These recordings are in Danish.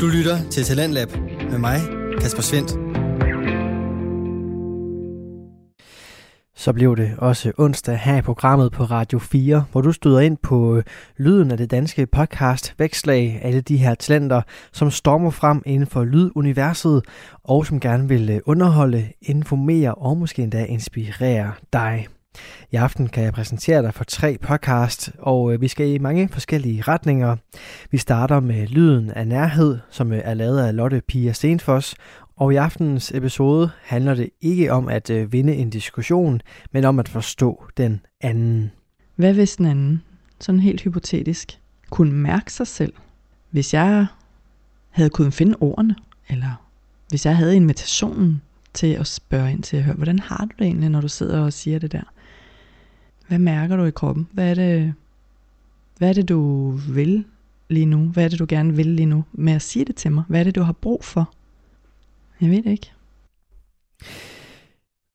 Du lytter til Talentlab med mig, Kasper Svendt. Så blev det også onsdag her i programmet på Radio 4, hvor du støder ind på øh, lyden af det danske podcast Vækslag, alle de her talenter, som stormer frem inden for lyduniverset, og som gerne vil øh, underholde, informere og måske endda inspirere dig. I aften kan jeg præsentere dig for tre podcast, og øh, vi skal i mange forskellige retninger. Vi starter med Lyden af Nærhed, som øh, er lavet af Lotte Pia Stenfoss, og i aftenens episode handler det ikke om at øh, vinde en diskussion, men om at forstå den anden. Hvad hvis den anden, sådan helt hypotetisk, kunne mærke sig selv? Hvis jeg havde kunnet finde ordene, eller hvis jeg havde invitationen til at spørge ind til at høre, hvordan har du det egentlig, når du sidder og siger det der? Hvad mærker du i kroppen? Hvad er det, hvad er det du vil lige nu? Hvad er det, du gerne vil lige nu med at sige det til mig? Hvad er det, du har brug for? Jeg ved det ikke.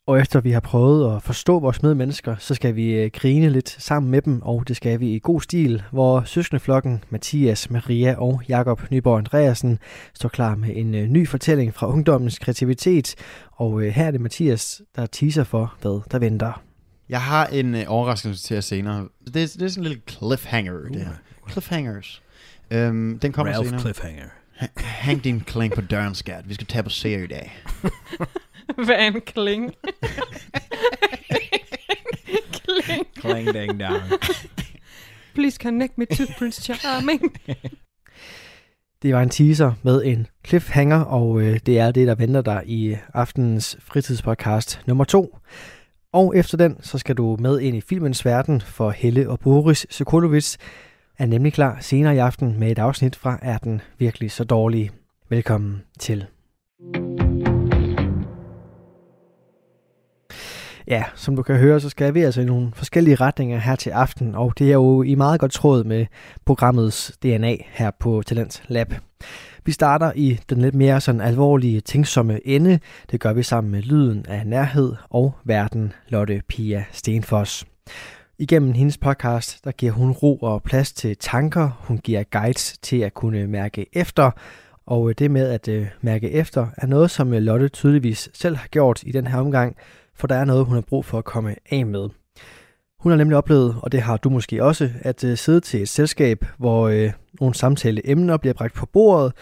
Og efter vi har prøvet at forstå vores medmennesker, så skal vi øh, grine lidt sammen med dem, og det skal vi i god stil, hvor søskendeflokken Mathias, Maria og Jakob Nyborg Andreasen står klar med en øh, ny fortælling fra ungdommens kreativitet. Og øh, her er det Mathias, der teaser for, hvad der venter. Jeg har en øh, overraskelse til jer senere. Det, er- det er sådan en lille cliffhanger, det her. Cliffhangers. Øhm, den kommer Ralph senere. Cliffhanger. Ha- Hæng din kling på døren, skat. Vi skal tage på serie i dag. Hvad er en kling? kling. Clang dang dang. Please connect me to Prince Charming. Det var en teaser med en cliffhanger, og øh, det er det, der venter dig i aftenens fritidspodcast nummer to. Og efter den, så skal du med ind i filmens verden, for Helle og Boris Sokolovits er nemlig klar senere i aften med et afsnit fra Er den virkelig så dårlig? Velkommen til. Ja, som du kan høre, så skal vi altså i nogle forskellige retninger her til aften, og det er jo i meget godt tråd med programmets DNA her på Talent Lab. Vi starter i den lidt mere sådan alvorlige, tænksomme ende. Det gør vi sammen med lyden af nærhed og verden Lotte Pia Stenfoss. Igennem hendes podcast, der giver hun ro og plads til tanker. Hun giver guides til at kunne mærke efter. Og øh, det med at øh, mærke efter er noget, som øh, Lotte tydeligvis selv har gjort i den her omgang, for der er noget, hun har brug for at komme af med. Hun har nemlig oplevet, og det har du måske også, at sidde til et selskab, hvor nogle samtaleemner bliver bragt på bordet,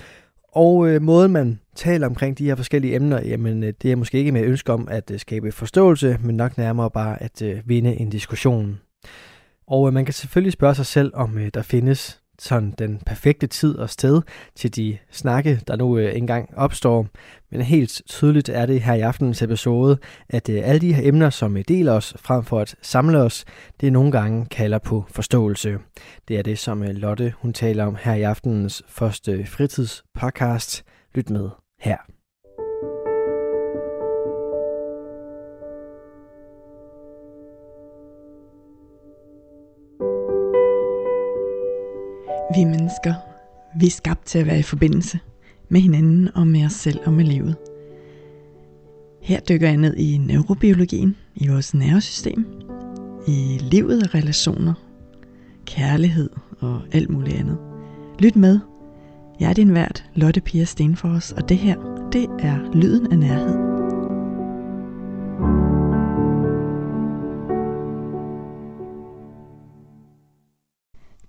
og øh, måden man taler omkring de her forskellige emner, jamen øh, det er måske ikke med ønske om at øh, skabe forståelse, men nok nærmere bare at øh, vinde en diskussion. Og øh, man kan selvfølgelig spørge sig selv, om øh, der findes sådan den perfekte tid og sted til de snakke, der nu øh, engang opstår. Men helt tydeligt er det her i aftenens episode, at øh, alle de her emner, som øh, deler os frem for at samle os, det nogle gange kalder på forståelse. Det er det, som øh, Lotte hun taler om her i aftenens første fritidspodcast. Lyt med her. Vi mennesker, vi er skabt til at være i forbindelse med hinanden og med os selv og med livet. Her dykker jeg ned i neurobiologien, i vores nervesystem, i livet og relationer, kærlighed og alt muligt andet. Lyt med. Jeg er din vært, Lotte Pia Stenfors, og det her, det er Lyden af Nærhed.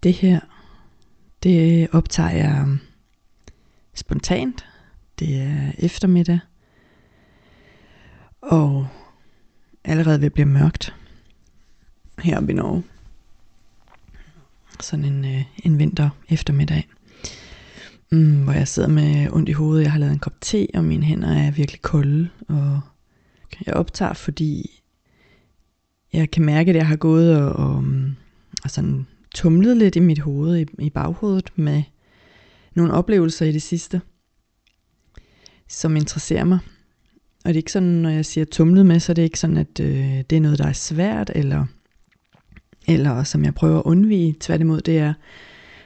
Det her, det optager jeg spontant. Det er eftermiddag. Og allerede ved at blive mørkt heroppe i Norge. Sådan en, øh, en vinter eftermiddag. Mm, hvor jeg sidder med ondt i hovedet. Jeg har lavet en kop te, og mine hænder er virkelig kolde. Og jeg optager, fordi jeg kan mærke, at jeg har gået og, og, og sådan tumlet lidt i mit hoved, i, i baghovedet, med nogle oplevelser i det sidste, som interesserer mig. Og det er ikke sådan, når jeg siger tumlet med, så er det ikke sådan, at øh, det er noget, der er svært, eller, eller som jeg prøver at undvige. Tværtimod, det er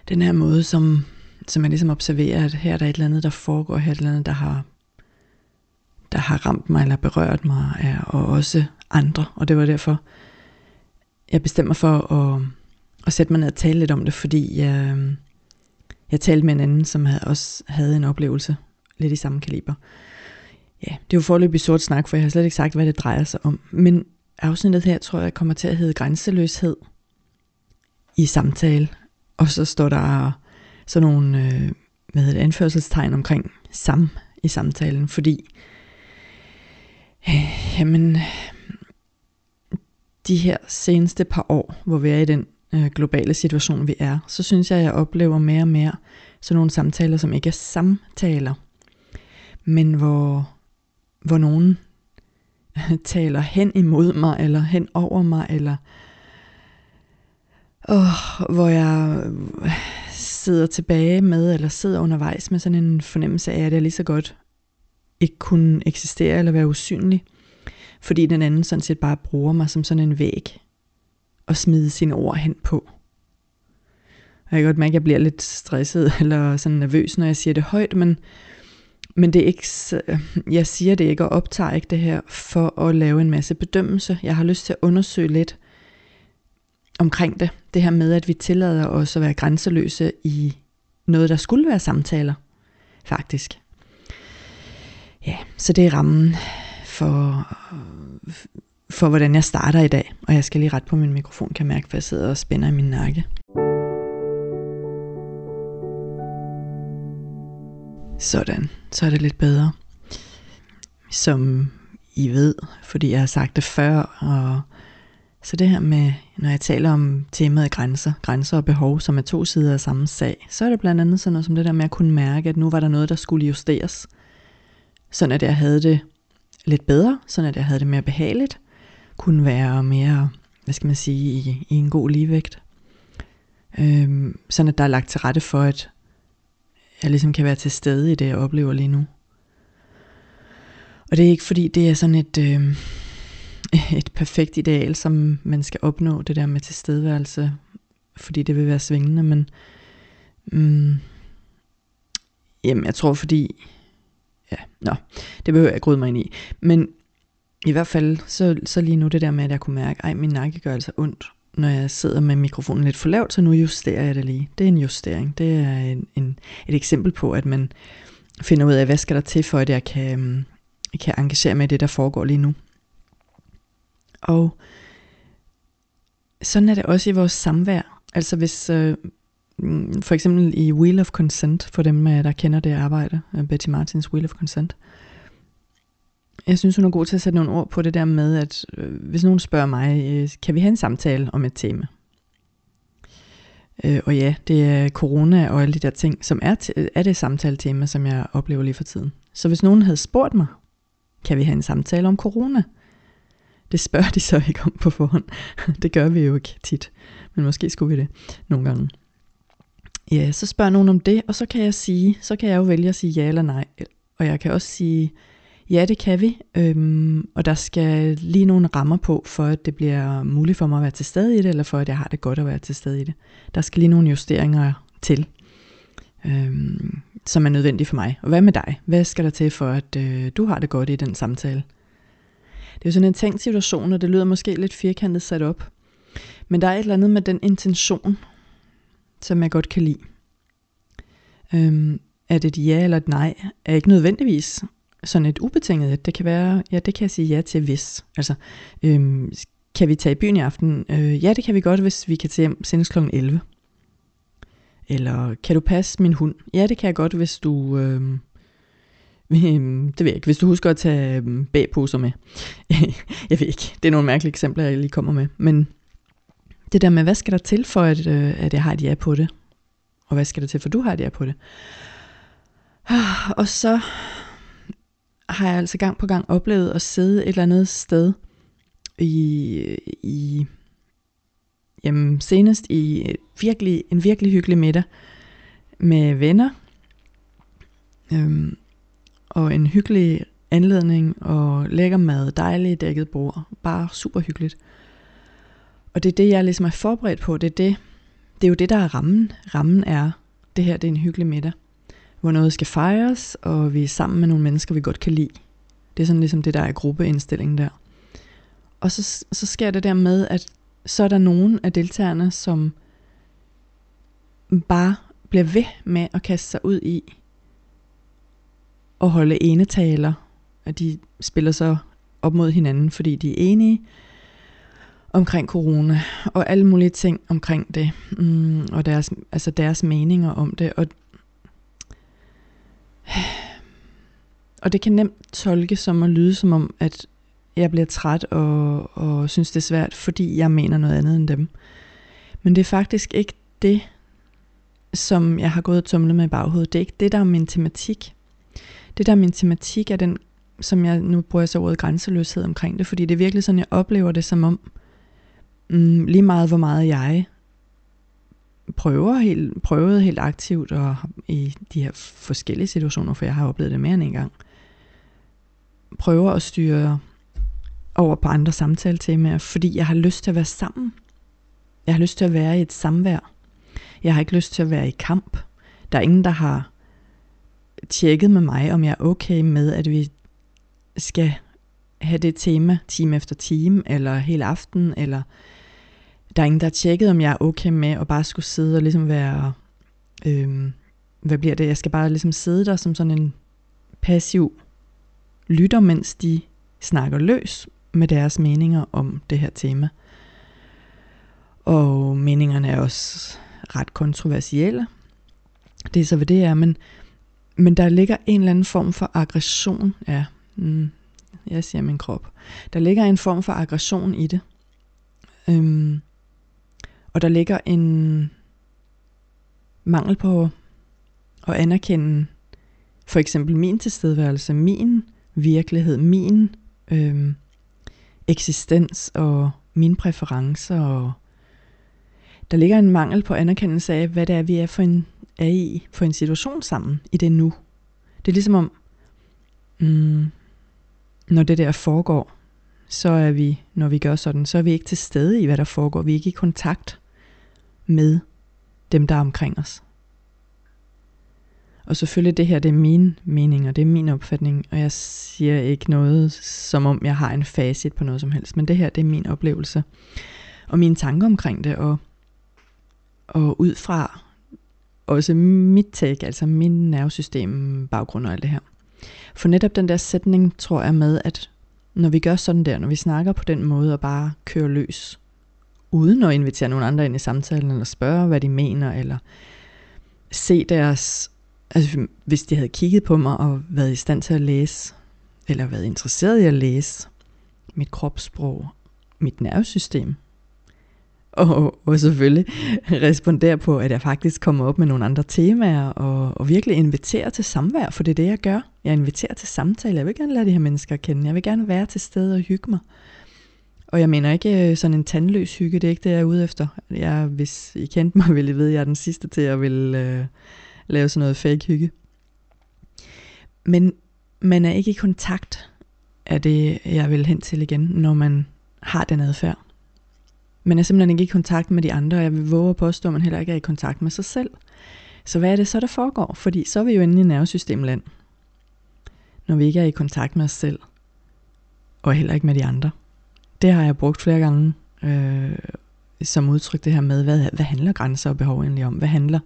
den her måde, som, som jeg ligesom observerer, at her er der et eller andet, der foregår, her er et eller andet, der har, der har ramt mig, eller berørt mig, er, og også andre. Og det var derfor, jeg bestemmer for at, og sætte mig ned og tale lidt om det, fordi jeg, øh, jeg talte med en anden, som havde også havde en oplevelse lidt i samme kaliber. Ja, det er jo forløbig sort snak, for jeg har slet ikke sagt, hvad det drejer sig om. Men afsnittet her tror jeg kommer til at hedde grænseløshed i samtale. Og så står der sådan nogle øh, hvad hedder det, anførselstegn omkring sam i samtalen, fordi øh, jamen, de her seneste par år, hvor vi er i den øh, globale situation, vi er, så synes jeg, at jeg oplever mere og mere sådan nogle samtaler, som ikke er samtaler, men hvor, hvor nogen taler hen imod mig, eller hen over mig, eller oh, hvor jeg sidder tilbage med, eller sidder undervejs med sådan en fornemmelse af, at jeg lige så godt ikke kunne eksistere eller være usynlig, fordi den anden sådan set bare bruger mig som sådan en væg og smide sine ord hen på. Jeg kan godt mærke, at jeg bliver lidt stresset eller sådan nervøs, når jeg siger det højt, men, men det er ikke, jeg siger det ikke og optager ikke det her for at lave en masse bedømmelse. Jeg har lyst til at undersøge lidt omkring det. Det her med, at vi tillader os at være grænseløse i noget, der skulle være samtaler, faktisk. Ja, så det er rammen for, for hvordan jeg starter i dag. Og jeg skal lige ret på min mikrofon, kan jeg mærke, for jeg sidder og spænder i min nakke. Sådan, så er det lidt bedre. Som I ved, fordi jeg har sagt det før, og så det her med, når jeg taler om temaet grænser, grænser og behov, som er to sider af samme sag, så er det blandt andet sådan noget som det der med at kunne mærke, at nu var der noget, der skulle justeres. Sådan at jeg havde det lidt bedre, sådan at jeg havde det mere behageligt, kunne være mere, hvad skal man sige, i, i en god ligevægt. Øhm, sådan at der er lagt til rette for, at jeg ligesom kan være til stede i det, jeg oplever lige nu. Og det er ikke fordi, det er sådan et, øh, et perfekt ideal, som man skal opnå, det der med tilstedeværelse, fordi det vil være svingende, men mm, jamen, jeg tror fordi, ja, nå, det behøver jeg ikke mig ind i, men i hvert fald, så, så lige nu det der med, at jeg kunne mærke, at min nakke gør altså ondt, når jeg sidder med mikrofonen lidt for lavt, så nu justerer jeg det lige. Det er en justering. Det er en, en, et eksempel på, at man finder ud af, hvad skal der til, for at jeg kan, øhm, kan engagere mig i det, der foregår lige nu. Og sådan er det også i vores samvær. Altså hvis, øh, for eksempel i Wheel of Consent, for dem, øh, der kender det arbejde, øh, Betty Martins Wheel of Consent, jeg synes, hun er god til at sætte nogle ord på det der med, at øh, hvis nogen spørger mig, øh, kan vi have en samtale om et tema? Øh, og ja, det er corona og alle de der ting, som er, t- er det samtale-tema, som jeg oplever lige for tiden. Så hvis nogen havde spurgt mig, kan vi have en samtale om corona? Det spørger de så ikke om på forhånd. det gør vi jo ikke tit. Men måske skulle vi det nogle gange. Ja, så spørger nogen om det, og så kan jeg sige, så kan jeg jo vælge at sige ja eller nej. Og jeg kan også sige, Ja, det kan vi, øhm, og der skal lige nogle rammer på, for at det bliver muligt for mig at være til stede i det, eller for at jeg har det godt at være til stede i det. Der skal lige nogle justeringer til, øhm, som er nødvendige for mig. Og hvad med dig? Hvad skal der til for, at øh, du har det godt i den samtale? Det er jo sådan en tænkt situation, og det lyder måske lidt firkantet sat op. Men der er et eller andet med den intention, som jeg godt kan lide. Øhm, at et ja eller et nej er ikke nødvendigvis sådan et ubetinget et. Det kan være, ja, det kan jeg sige ja til hvis. Altså, øhm, kan vi tage i byen i aften? Øh, ja, det kan vi godt, hvis vi kan tage hjem senest kl. 11. Eller kan du passe min hund? Ja, det kan jeg godt, hvis du... Øhm, øhm, det ved jeg ikke. Hvis du husker at tage øhm, bagposer med. jeg ved ikke. Det er nogle mærkelige eksempler, jeg lige kommer med. Men det der med, hvad skal der til for, at, øh, at jeg har et ja på det? Og hvad skal der til for, du har et ja på det? Ah, og så har jeg altså gang på gang oplevet at sidde et eller andet sted i, i jamen senest i øh, virkelig, en virkelig hyggelig middag med venner, øhm, og en hyggelig anledning, og lækker mad, dejligt dækket bord, bare super hyggeligt. Og det er det, jeg ligesom er forberedt på, det er det, det er jo det, der er rammen. Rammen er, det her det er en hyggelig middag hvor noget skal fejres, og vi er sammen med nogle mennesker, vi godt kan lide. Det er sådan ligesom det, der er gruppeindstillingen der. Og så, så sker det der med, at så er der nogen af deltagerne, som bare bliver ved med at kaste sig ud i at holde enetaler, og de spiller så op mod hinanden, fordi de er enige omkring corona, og alle mulige ting omkring det, mm, og deres, altså deres meninger om det, og, og det kan nemt tolkes som at lyde som om, at jeg bliver træt og, og synes det er svært, fordi jeg mener noget andet end dem. Men det er faktisk ikke det, som jeg har gået og tumlet med i baghovedet. Det er ikke det, der er min tematik. Det der er min tematik er den, som jeg nu bruger så ordet grænseløshed omkring det, fordi det er virkelig sådan, jeg oplever det som om, mm, lige meget hvor meget jeg prøver helt, prøvet helt aktivt og i de her forskellige situationer, for jeg har oplevet det mere end en gang, prøver at styre over på andre samtaletemaer, fordi jeg har lyst til at være sammen. Jeg har lyst til at være i et samvær. Jeg har ikke lyst til at være i kamp. Der er ingen, der har tjekket med mig, om jeg er okay med, at vi skal have det tema time efter time, eller hele aften, eller der er ingen, der har tjekket, om jeg er okay med at bare skulle sidde og ligesom være, øhm, hvad bliver det, jeg skal bare ligesom sidde der som sådan en passiv lytter, mens de snakker løs med deres meninger om det her tema. Og meningerne er også ret kontroversielle. Det er så, hvad det er, men, men der ligger en eller anden form for aggression, ja, mm, jeg siger min krop. Der ligger en form for aggression i det. Øhm, og der ligger en mangel på at anerkende for eksempel min tilstedeværelse, min virkelighed, min øhm, eksistens og mine præferencer. Og der ligger en mangel på anerkendelse af, hvad det er, vi er, for en, er i for en situation sammen i det nu. Det er ligesom om, mm, når det der foregår, så er vi, når vi gør sådan, så er vi ikke til stede i, hvad der foregår. Vi er ikke i kontakt med dem, der er omkring os. Og selvfølgelig det her, det er min mening, og det er min opfatning, og jeg siger ikke noget, som om jeg har en facit på noget som helst, men det her, det er min oplevelse, og mine tanker omkring det, og, og ud fra også mit take, altså min nervesystem, baggrund og alt det her. For netop den der sætning, tror jeg med, at når vi gør sådan der, når vi snakker på den måde og bare kører løs, uden at invitere nogen andre ind i samtalen, eller spørge, hvad de mener, eller se deres, altså hvis de havde kigget på mig og været i stand til at læse, eller været interesseret i at læse mit kropssprog, mit nervesystem, og, og selvfølgelig respondere på, at jeg faktisk kommer op med nogle andre temaer, og, og virkelig invitere til samvær, for det er det, jeg gør. Jeg inviterer til samtale. Jeg vil gerne lade de her mennesker kende. Jeg vil gerne være til stede og hygge mig. Og jeg mener ikke øh, sådan en tandløs hygge, det er ikke det, jeg er ude efter. Jeg, hvis I kendte mig, ville I vide, at jeg er den sidste til at vil øh, lave sådan noget fake hygge. Men man er ikke i kontakt af det, jeg vil hen til igen, når man har den adfærd. Man er simpelthen ikke i kontakt med de andre, og jeg vil våge at påstå, at man heller ikke er i kontakt med sig selv. Så hvad er det så, der foregår? Fordi så er vi jo inde i nervesystemland, når vi ikke er i kontakt med os selv, og heller ikke med de andre. Det har jeg brugt flere gange øh, som udtryk det her med, hvad, hvad handler grænser og behov egentlig om? Hvad handler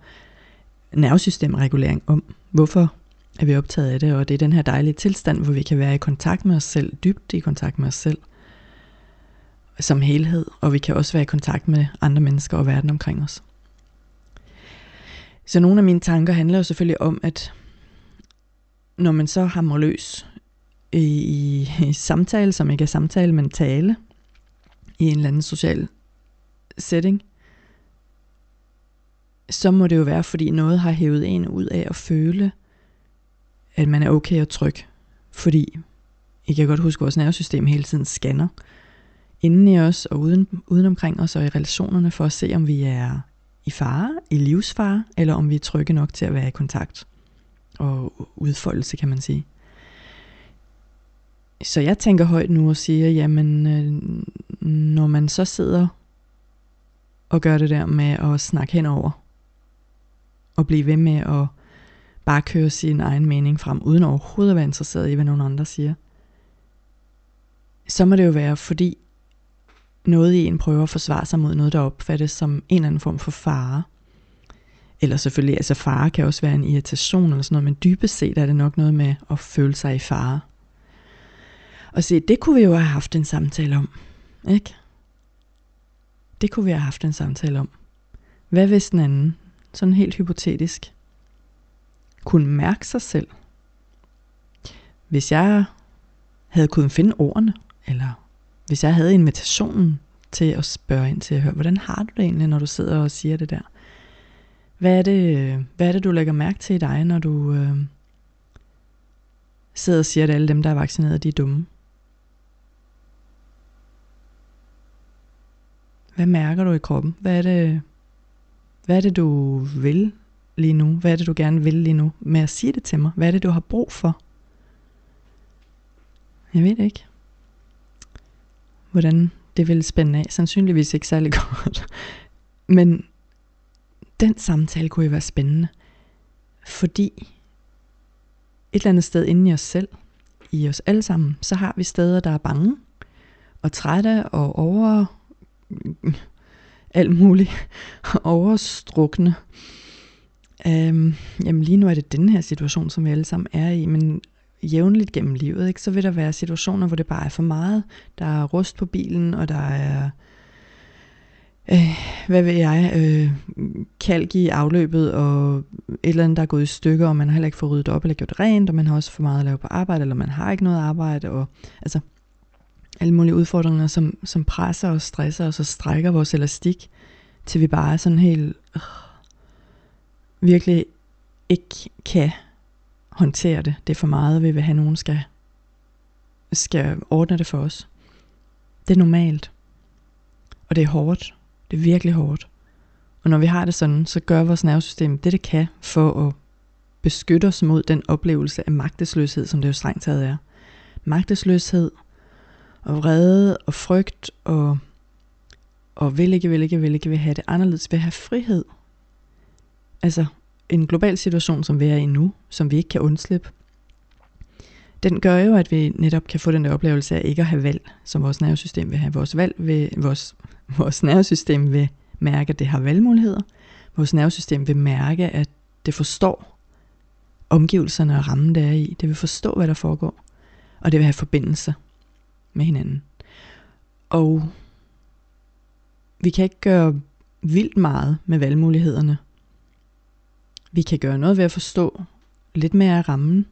nervesystemregulering om? Hvorfor er vi optaget af det? Og det er den her dejlige tilstand, hvor vi kan være i kontakt med os selv, dybt i kontakt med os selv, som helhed, og vi kan også være i kontakt med andre mennesker og verden omkring os. Så nogle af mine tanker handler jo selvfølgelig om, at når man så hamrer løs i, i, i samtale, som ikke er samtale, men tale, i en eller anden social setting, så må det jo være, fordi noget har hævet en ud af at føle, at man er okay og tryg. Fordi, I kan godt huske, at vores nervesystem hele tiden scanner inden i os og uden, uden omkring os og i relationerne, for at se, om vi er i fare, i livsfare, eller om vi er trygge nok til at være i kontakt og udfoldelse, kan man sige. Så jeg tænker højt nu og siger, jamen, øh, når man så sidder og gør det der med at snakke henover, og blive ved med at bare køre sin egen mening frem, uden overhovedet at være interesseret i, hvad nogen andre siger, så må det jo være, fordi noget i en prøver at forsvare sig mod noget, der opfattes som en eller anden form for fare. Eller selvfølgelig, altså fare kan også være en irritation eller sådan noget, men dybest set er det nok noget med at føle sig i fare. Og se, det kunne vi jo have haft en samtale om, ikke? Det kunne vi have haft en samtale om. Hvad hvis den anden, sådan helt hypotetisk, kunne mærke sig selv? Hvis jeg havde kunnet finde ordene, eller hvis jeg havde invitationen til at spørge ind til at høre, hvordan har du det egentlig, når du sidder og siger det der? Hvad er det, hvad er det du lægger mærke til i dig, når du øh, sidder og siger, at alle dem, der er vaccineret, de er dumme? Hvad mærker du i kroppen? Hvad er det, hvad er det du vil lige nu? Hvad er det, du gerne vil lige nu med at sige det til mig? Hvad er det, du har brug for? Jeg ved det ikke. Hvordan det vil spænde af. Sandsynligvis ikke særlig godt. Men den samtale kunne jo være spændende. Fordi et eller andet sted inde i os selv, i os alle sammen, så har vi steder, der er bange og trætte og over alt muligt overstrukne. Øhm, jamen lige nu er det den her situation, som vi alle sammen er i, men jævnligt gennem livet, ikke, så vil der være situationer, hvor det bare er for meget. Der er rust på bilen, og der er, øh, hvad ved jeg, øh, kalk i afløbet, og et eller andet, der er gået i stykker, og man har heller ikke fået ryddet op eller gjort rent, og man har også for meget at lave på arbejde, eller man har ikke noget arbejde, og altså alle mulige udfordringer, som, som presser og stresser os og strækker vores elastik, til vi bare er sådan helt øh, virkelig ikke kan håndtere det. Det er for meget, vi vil have, nogen skal, skal ordne det for os. Det er normalt. Og det er hårdt. Det er virkelig hårdt. Og når vi har det sådan, så gør vores nervesystem det, det kan for at beskytte os mod den oplevelse af magtesløshed, som det jo strengt taget er. Magtesløshed og vrede og frygt og, og vil ikke, vil ikke, vil ikke, vil have det anderledes, vil have frihed. Altså, en global situation, som vi er i nu, som vi ikke kan undslippe, den gør jo, at vi netop kan få den der oplevelse af ikke at have valg, som vores nervesystem vil have. Vores, valg vil, vores, vores nervesystem vil mærke, at det har valgmuligheder. Vores nervesystem vil mærke, at det forstår omgivelserne og rammen, der er i. Det vil forstå, hvad der foregår. Og det vil have forbindelse med hinanden. Og vi kan ikke gøre vildt meget med valgmulighederne, vi kan gøre noget ved at forstå lidt mere af rammen.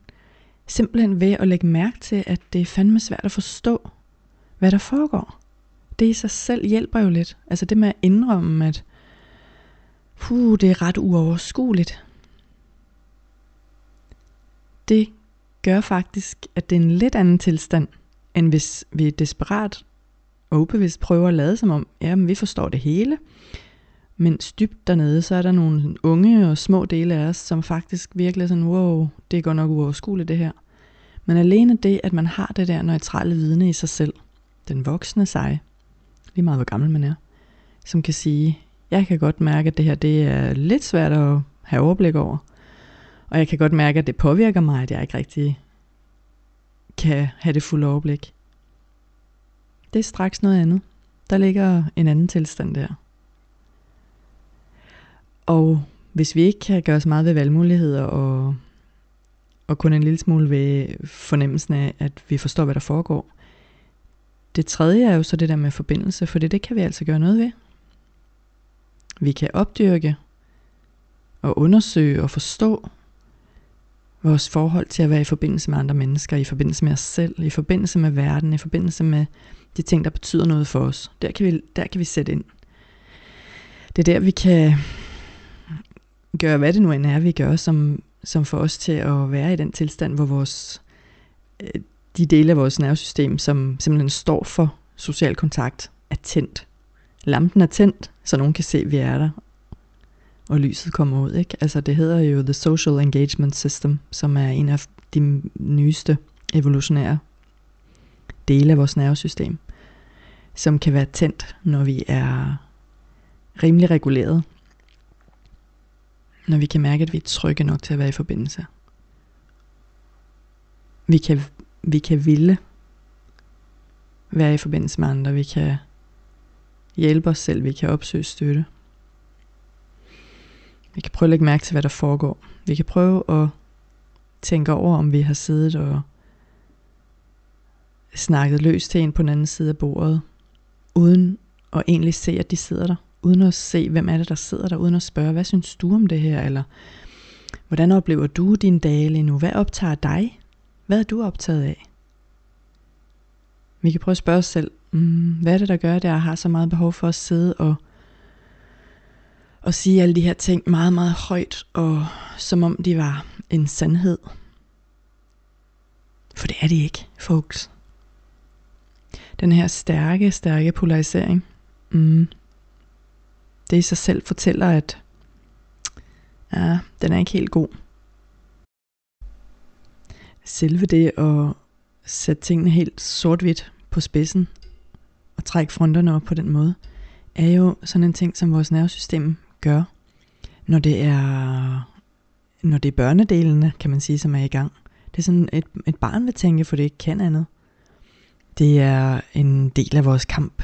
Simpelthen ved at lægge mærke til, at det er fandme svært at forstå, hvad der foregår. Det i sig selv hjælper jo lidt. Altså det med at indrømme, at puh, det er ret uoverskueligt. Det gør faktisk, at det er en lidt anden tilstand, end hvis vi er desperat og ubevidst prøver at lade som om, ja, men vi forstår det hele, men dybt dernede, så er der nogle unge og små dele af os, som faktisk virkelig er sådan, wow, det går nok uoverskueligt det her. Men alene det, at man har det der neutrale vidne i sig selv, den voksne sig, lige meget hvor gammel man er, som kan sige, jeg kan godt mærke, at det her det er lidt svært at have overblik over. Og jeg kan godt mærke, at det påvirker mig, at jeg ikke rigtig kan have det fulde overblik. Det er straks noget andet. Der ligger en anden tilstand der. Og hvis vi ikke kan gøre os meget ved valgmuligheder og, og kun en lille smule ved fornemmelsen af, at vi forstår, hvad der foregår. Det tredje er jo så det der med forbindelse, for det, det kan vi altså gøre noget ved. Vi kan opdyrke og undersøge og forstå vores forhold til at være i forbindelse med andre mennesker, i forbindelse med os selv, i forbindelse med verden, i forbindelse med de ting, der betyder noget for os. Der kan vi, der kan vi sætte ind. Det er der, vi kan gøre, hvad det nu end er, vi gør, som, som får os til at være i den tilstand, hvor vores, øh, de dele af vores nervesystem, som simpelthen står for social kontakt, er tændt. Lampen er tændt, så nogen kan se, at vi er der, og lyset kommer ud. Ikke? Altså det hedder jo The Social Engagement System, som er en af de nyeste evolutionære dele af vores nervesystem, som kan være tændt, når vi er rimelig reguleret når vi kan mærke, at vi er trygge nok til at være i forbindelse. Vi kan, vi kan ville være i forbindelse med andre. Vi kan hjælpe os selv. Vi kan opsøge støtte. Vi kan prøve at lægge mærke til, hvad der foregår. Vi kan prøve at tænke over, om vi har siddet og snakket løs til en på den anden side af bordet, uden at egentlig se, at de sidder der. Uden at se, hvem er det, der sidder der, uden at spørge, hvad synes du om det her, eller hvordan oplever du din dage lige nu? Hvad optager dig? Hvad er du optaget af? Vi kan prøve at spørge os selv, mm, hvad er det, der gør, at jeg har så meget behov for at sidde og, og sige alle de her ting meget, meget højt, og som om de var en sandhed. For det er de ikke, folks. Den her stærke, stærke polarisering, mm, det i sig selv fortæller, at ja, den er ikke helt god. Selve det at sætte tingene helt sort-hvidt på spidsen og trække fronterne op på den måde, er jo sådan en ting, som vores nervesystem gør, når det er når det er børnedelene, kan man sige, som er i gang. Det er sådan, et, et barn vil tænke, for det ikke kan andet. Det er en del af vores kamp,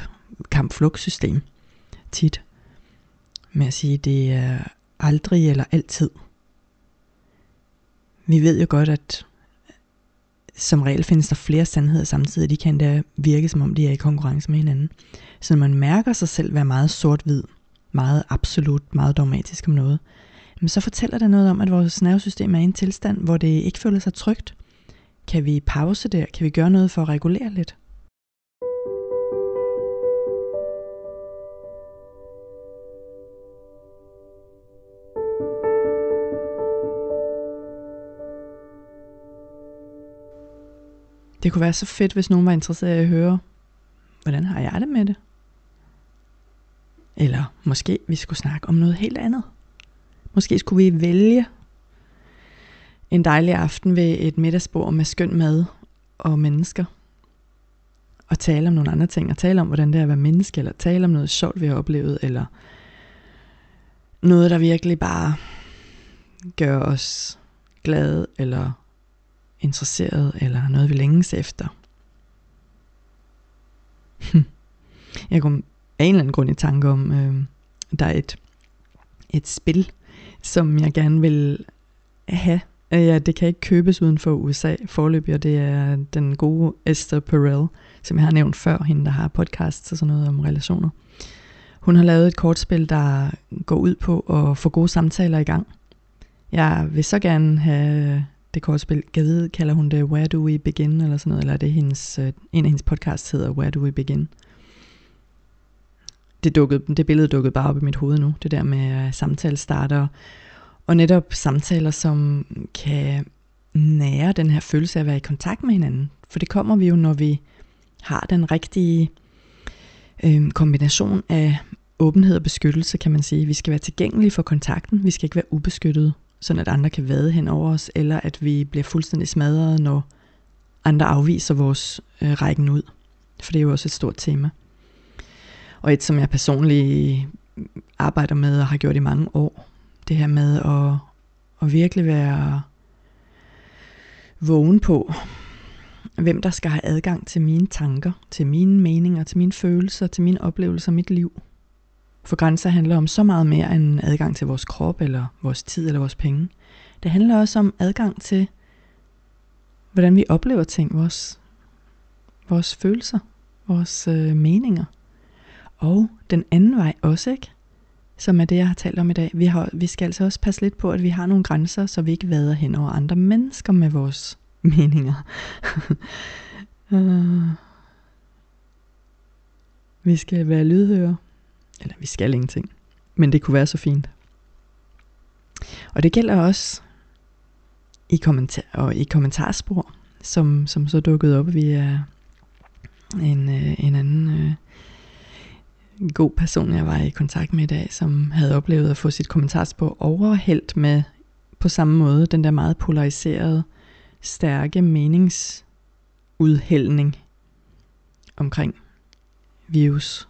kampflugtsystem tit. Med at sige, det er aldrig eller altid. Vi ved jo godt, at som regel findes der flere sandheder samtidig. De kan da virke, som om de er i konkurrence med hinanden. Så når man mærker sig selv være meget sort-hvid, meget absolut, meget dogmatisk om noget, men så fortæller det noget om, at vores nervesystem er i en tilstand, hvor det ikke føler sig trygt. Kan vi pause der? Kan vi gøre noget for at regulere lidt? Det kunne være så fedt, hvis nogen var interesseret i at høre, hvordan har jeg det med det? Eller måske vi skulle snakke om noget helt andet. Måske skulle vi vælge en dejlig aften ved et middagsbord med skøn mad og mennesker. Og tale om nogle andre ting, og tale om, hvordan det er at være menneske, eller tale om noget sjovt, vi har oplevet, eller noget, der virkelig bare gør os glade, eller interesseret, eller noget, vi længes efter. Hm. Jeg kom af en eller anden grund i tanke om, øh, der er et, et spil, som jeg gerne vil have. Øh, ja, det kan ikke købes uden for USA forløbig, og det er den gode Esther Perel, som jeg har nævnt før, hende der har podcasts og sådan noget om relationer. Hun har lavet et kortspil, der går ud på at få gode samtaler i gang. Jeg vil så gerne have det kortspil. Jeg ved, kalder hun det Where Do We Begin, eller sådan noget, eller er det hendes, øh, en af hendes podcasts hedder Where Do We Begin. Det, dukkede, det billede dukkede bare op i mit hoved nu, det der med samtale samtalestarter, og netop samtaler, som kan nære den her følelse af at være i kontakt med hinanden. For det kommer vi jo, når vi har den rigtige øh, kombination af åbenhed og beskyttelse, kan man sige. Vi skal være tilgængelige for kontakten, vi skal ikke være ubeskyttede sådan at andre kan vade hen over os, eller at vi bliver fuldstændig smadret, når andre afviser vores øh, rækken ud. For det er jo også et stort tema. Og et, som jeg personligt arbejder med og har gjort i mange år, det her med at, at virkelig være vågen på, hvem der skal have adgang til mine tanker, til mine meninger, til mine følelser, til mine oplevelser, mit liv. For grænser handler om så meget mere end adgang til vores krop, eller vores tid, eller vores penge. Det handler også om adgang til, hvordan vi oplever ting, vores, vores følelser, vores øh, meninger. Og den anden vej også, ikke? Som er det, jeg har talt om i dag. Vi, har, vi skal altså også passe lidt på, at vi har nogle grænser, så vi ikke vader hen over andre mennesker med vores meninger. uh, vi skal være lydhøre eller vi skal ingenting. Men det kunne være så fint. Og det gælder også i, kommentar og i kommentarspor, som, som så dukkede op via en, øh, en anden øh, god person, jeg var i kontakt med i dag, som havde oplevet at få sit kommentarspor overhældt med på samme måde den der meget polariserede, stærke meningsudhældning omkring virus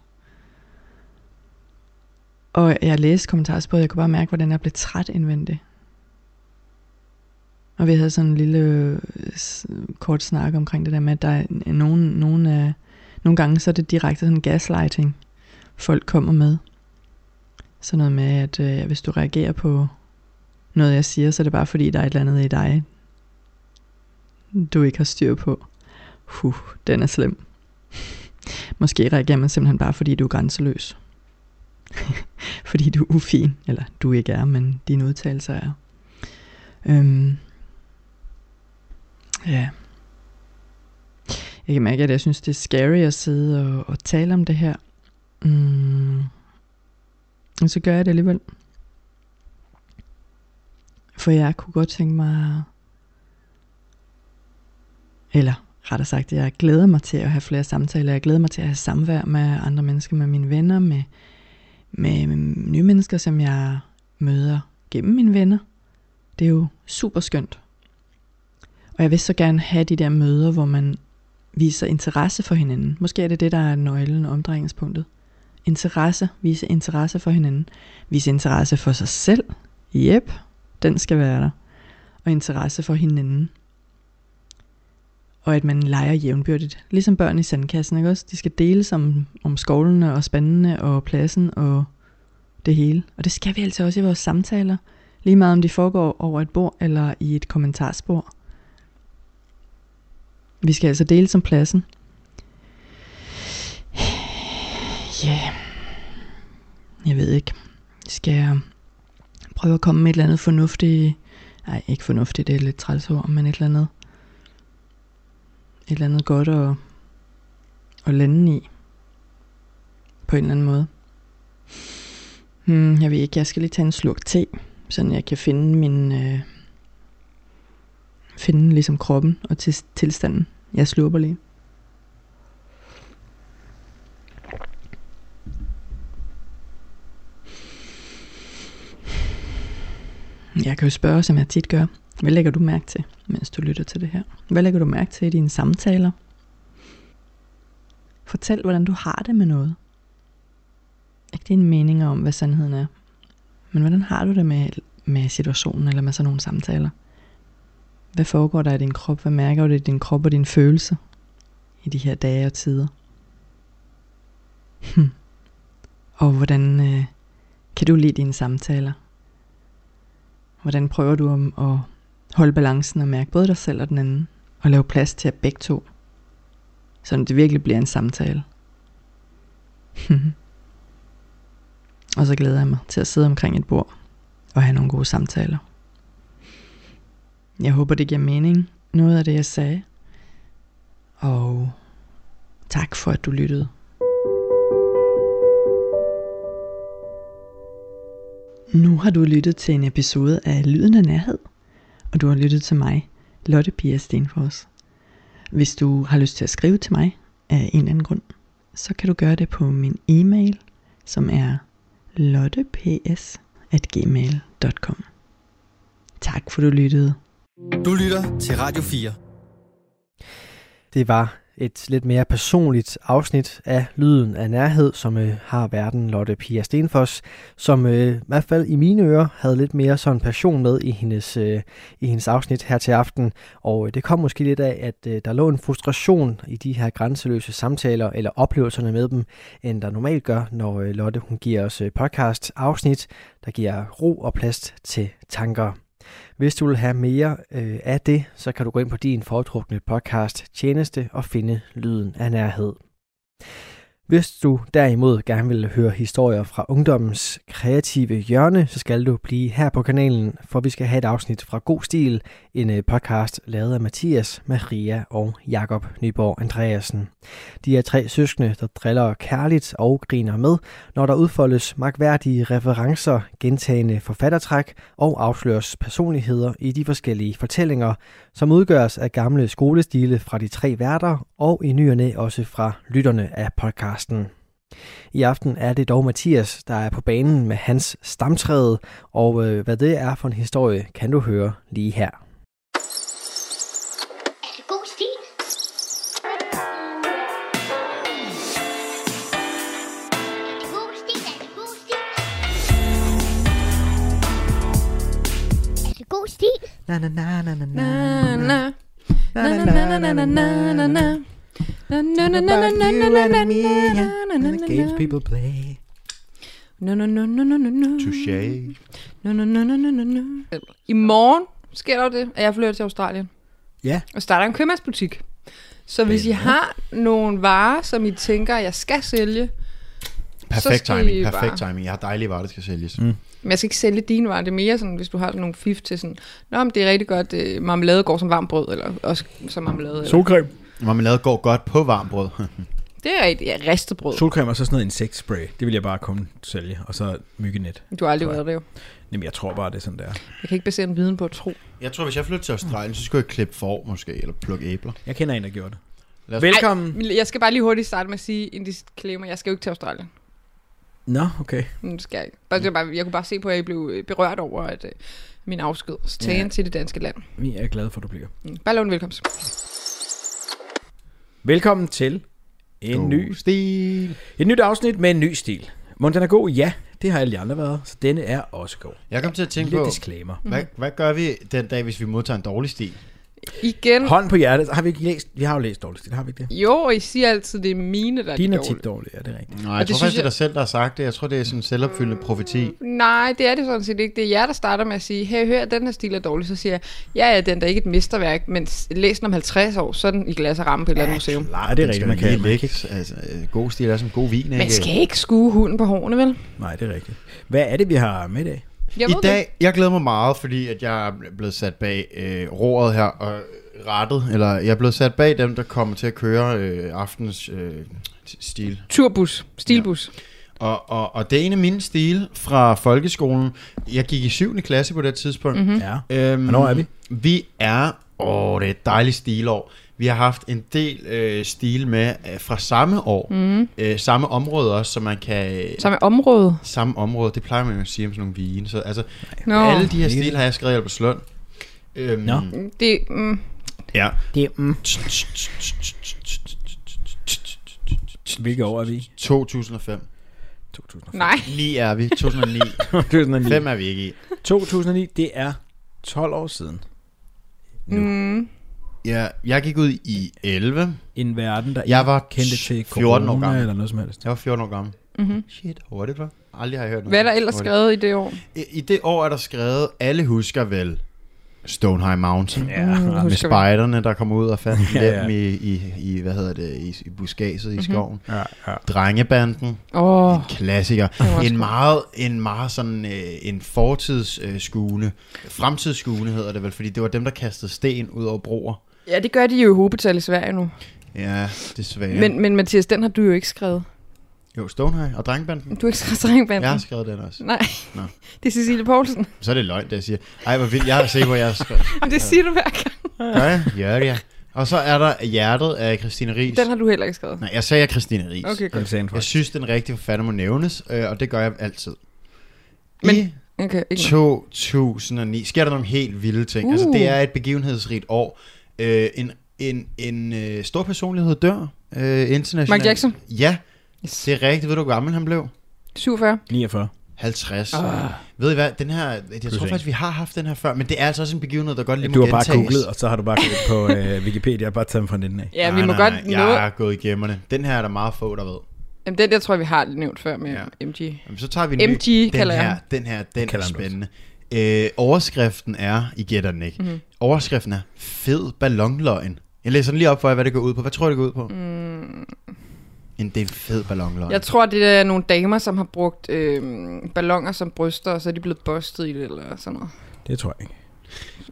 og jeg læste kommentarsporet, jeg kunne bare mærke, hvordan jeg blev træt indvendigt. Og vi havde sådan en lille øh, kort snak omkring det der med, at der er nogen, nogen, af, nogle gange så er det direkte sådan gaslighting, folk kommer med. Sådan noget med, at øh, hvis du reagerer på noget, jeg siger, så er det bare fordi, der er et eller andet i dig, du ikke har styr på. Huh, den er slem. Måske reagerer man simpelthen bare, fordi du er grænseløs. fordi du er ufin, eller du ikke er, men dine udtalelser er. Øhm, ja. Jeg kan mærke, at jeg synes, det er scary at sidde og, og tale om det her. Mm. Og så gør jeg det alligevel. For jeg kunne godt tænke mig, eller rettere sagt, jeg glæder mig til at have flere samtaler. Jeg glæder mig til at have samvær med andre mennesker, med mine venner, med, med, med nye mennesker, som jeg møder gennem mine venner. Det er jo super skønt. Og jeg vil så gerne have de der møder, hvor man viser interesse for hinanden. Måske er det det, der er nøglen og omdrejningspunktet. Interesse, vise interesse for hinanden. Vise interesse for sig selv. Jep, den skal være der. Og interesse for hinanden. Og at man leger jævnbyrdigt. Ligesom børn i sandkassen, ikke også? De skal deles om, om skovlene og spandene og pladsen og det hele. Og det skal vi altså også i vores samtaler. Lige meget om de foregår over et bord eller i et kommentarspor. Vi skal altså dele som pladsen. Ja, yeah. jeg ved ikke. Skal jeg prøve at komme med et eller andet fornuftigt, nej ikke fornuftigt, det er lidt træls ord, men et eller andet, et eller andet godt at, at lande i, på en eller anden måde. Hmm, jeg ved ikke, jeg skal lige tage en slurk te, så jeg kan finde min, øh, finde ligesom kroppen og til, tilstanden. Jeg slurper lige. Jeg kan jo spørge, som jeg tit gør. Hvad lægger du mærke til, mens du lytter til det her? Hvad lægger du mærke til i dine samtaler? Fortæl, hvordan du har det med noget. Ikke dine meninger om, hvad sandheden er. Men hvordan har du det med, med situationen eller med sådan nogle samtaler? Hvad foregår der i din krop? Hvad mærker du i din krop og din følelse i de her dage og tider? Hm. Og hvordan øh, kan du lide dine samtaler? Hvordan prøver du om at holde balancen og mærke både dig selv og den anden? Og lave plads til at begge to. Så det virkelig bliver en samtale. og så glæder jeg mig til at sidde omkring et bord og have nogle gode samtaler. Jeg håber, det giver mening, noget af det, jeg sagde. Og tak for, at du lyttede. Nu har du lyttet til en episode af Lyden af Nærhed, og du har lyttet til mig, Lotte Pia Stenfors. Hvis du har lyst til at skrive til mig af en eller anden grund, så kan du gøre det på min e-mail, som er lotteps.gmail.com. Tak for du lyttede. Du lytter til Radio 4. Det var et lidt mere personligt afsnit af Lyden af Nærhed, som øh, har verden Lotte Pia Stenfors, som øh, i hvert fald i mine ører havde lidt mere sådan passion med i hendes, øh, i hendes afsnit her til aften. Og øh, det kom måske lidt af, at øh, der lå en frustration i de her grænseløse samtaler eller oplevelserne med dem, end der normalt gør, når øh, Lotte hun giver os øh, podcast afsnit, der giver ro og plads til tanker. Hvis du vil have mere øh, af det, så kan du gå ind på din foretrukne podcast tjeneste og finde lyden af nærhed. Hvis du derimod gerne vil høre historier fra ungdommens kreative hjørne, så skal du blive her på kanalen, for vi skal have et afsnit fra God Stil, en øh, podcast lavet af Mathias, Maria og Jakob Nyborg Andreasen. De er tre søskende, der driller kærligt og griner med, når der udfoldes magværdige referencer, gentagende forfattertræk og afsløres personligheder i de forskellige fortællinger, som udgøres af gamle skolestile fra de tre værter og i nyerne også fra lytterne af podcasten. I aften er det dog Mathias, der er på banen med hans stamtræde, og øh, hvad det er for en historie, kan du høre lige her. Er det god stil? Er det god stil? Er det god stil? Er det god stil? Na na na na na na na na na na na na na na na, na, na, na, na, na, na, na, na, na, na. Games people play. No, no, no, no, no, no, no. Touché. No, no, no, no, no, no, no. I morgen sker der jo det, at jeg flytter til Australien. Ja. Og starter en købmandsbutik. Så hvis I har nogle varer, som I tænker, jeg skal sælge, Perfekt skal timing, I perfekt bare- timing. Jeg har dejlige varer, der skal sælges. Mm. Men jeg skal ikke sælge dine varer. Det er mere sådan, hvis du har sådan nogle fif til sådan, Nå, men det er rigtig godt, øh, marmelade går som varmt brød, eller også som marmelade. Eller. Marmelade går godt på varmt brød. Det er rigtigt, ja, ristet brød. Solcreme og så sådan noget insektspray. Det vil jeg bare komme sælge. Og så myggenet. Du har aldrig været det jo. Jamen, jeg tror bare, det er sådan, der. Jeg kan ikke basere en viden på at tro. Jeg tror, hvis jeg flytter til Australien, så skulle jeg klippe får måske, eller plukke æbler. Jeg kender en, der gjorde det. Lad os- Velkommen. Men Jeg skal bare lige hurtigt starte med at sige en disclaimer. Jeg skal jo ikke til Australien. Nå, okay. Men det skal jeg ikke. Bare, det bare, jeg kunne bare se på, at jeg blev berørt over at, øh, min afsked. Så tage Ja. til det danske land. Vi er glade for, at du bliver. Mm. Bare lov en velkomst. Velkommen til en God ny, stil. et nyt afsnit med en ny stil. Må den er god? Ja, det har alle de andre været. Så denne er også god. Jeg kom til at tænke Lille på, disclaimer. hvad, hvad gør vi den dag, hvis vi modtager en dårlig stil? Igen. Hånd på hjertet. Har vi ikke læst? Vi har jo læst dårligt stil, har vi ikke det? Jo, og I siger altid, det er mine, der er Dine er dårlige. tit dårlige, ja, det er rigtigt. Nej, jeg det tror faktisk, det er jeg- dig selv, der har sagt det. Jeg tror, det er sådan en selvopfyldende profeti. Nej, det er det sådan set ikke. Det er jer, der starter med at sige, hey, hør, den her stil er dårlig. Så siger jeg, ja, ja, den er ikke et mesterværk, men læs den om 50 år, så er den i glas og ramme på et eller andet museum. Nej, det er rigtigt, man kan, ikke. Altså, øh, god stil er som god vin, ikke? Man skal ikke skue hunden på hårene, vel? Nej, det er rigtigt. Hvad er det, vi har med i dag? Jeg I dag, jeg glæder mig meget, fordi at jeg er blevet sat bag øh, roret her og rettet, eller jeg er blevet sat bag dem, der kommer til at køre øh, aftens øh, stil. det. Turbus. Stilbus. Og, og, og det er en af mine stile fra folkeskolen. Jeg gik i 7. klasse på det tidspunkt. Mhm. Ja. Øhm, Hvornår er vi? Vi er... Åh, det er et dejligt stilår. Vi har haft en del øh, stil med øh, fra samme år. Mm. Øh, samme område også, så man kan... Samme område. Samme område, det plejer man jo at sige om sådan nogle vine. Så altså, Nå, alle de her stil har jeg skrevet i Albertslund. Øhm, Nå. det, mm, Ja. Det er, mm. Hvilke år er vi? 2005. 2005. nej. 9 er vi. 2009. 2009. 5 er vi ikke i. 2009, det er 12 år siden. Nu. Mm. Ja, jeg gik ud i 11. En verden, der Jeg var kendte til 14 år gammel. eller noget som helst. Jeg var 14 år gammel. Mm-hmm. Shit, hurtigt var. Aldrig har jeg hørt noget. Hvad er der ellers hurtigt. skrevet i det år? I, I det år er der skrevet, alle husker vel Stonehenge Mountain. Ja, Mm, Med spejderne, der kom ud og fandt Ja, ja, dem i, i, i, hvad hedder det, i, i buskaget i skoven. ja, ja. Drengebanden, Åh, oh, klassiker. var også En meget, en meget sådan, øh, en fortidsskuende, fremtidsskuende hedder det vel, fordi det var dem, der kastede sten ud over broer. Ja, det gør de jo i hobetal i Sverige nu. Ja, desværre. Men, men Mathias, den har du jo ikke skrevet. Jo, Stonehenge og Drengebanden. Du har ikke skrevet strengbanden. Jeg har skrevet den også. Nej, Nå. det er Cecilie Poulsen. Så er det løgn, det jeg siger. Ej, hvor vildt. Jeg har set, hvor jeg har skrevet. Men det siger du hver gang. Gør jeg? Ja, det er. Og så er der Hjertet af Christine Ries. Den har du heller ikke skrevet. Nej, jeg sagde Christine Ries. Okay, Jeg godt. sagde en Jeg synes, den rigtige forfatter må nævnes, øh, og det gør jeg altid. Men- I Okay, ikke noget. 2009 sker der nogle helt vilde ting. Uh. Altså, Uh. det er et begivenhedsrigt år. Øh, en en, en øh, stor personlighed dør øh, internationalt. Michael Jackson? Ja, Yes. det er rigtigt. Ved du, hvor gammel han blev? 47. 49. 50. Ah. Ved I hvad, den her, jeg tror en. faktisk, vi har haft den her før, men det er altså også en begivenhed, der godt lige Du må har bare gentages. googlet, og så har du bare gået på øh, Wikipedia. Jeg har bare taget dem fra den af. Ja, nej, vi må nej, godt nej, nå... Jeg er gået igennem det. Den her er der meget få, der ved. Jamen, den der tror jeg, vi har nævnt før med Ja. MG. Jamen, så tager vi en MG ny. Den kalder jeg her, ham. den her, den er Kalder du spændende. Øh, overskriften er, I gætter den ikke, Mhm. overskriften er fed ballonløgn. Jeg læser den lige op for jer, hvad det går ud på. Hvad tror du, det går ud på? Mm, En, det er en fed ballonløgn. jeg tror, det er nogle damer, som har brugt øh, ballonger som bryster, og så er de blevet bustet i det, eller sådan noget. Det tror jeg ikke.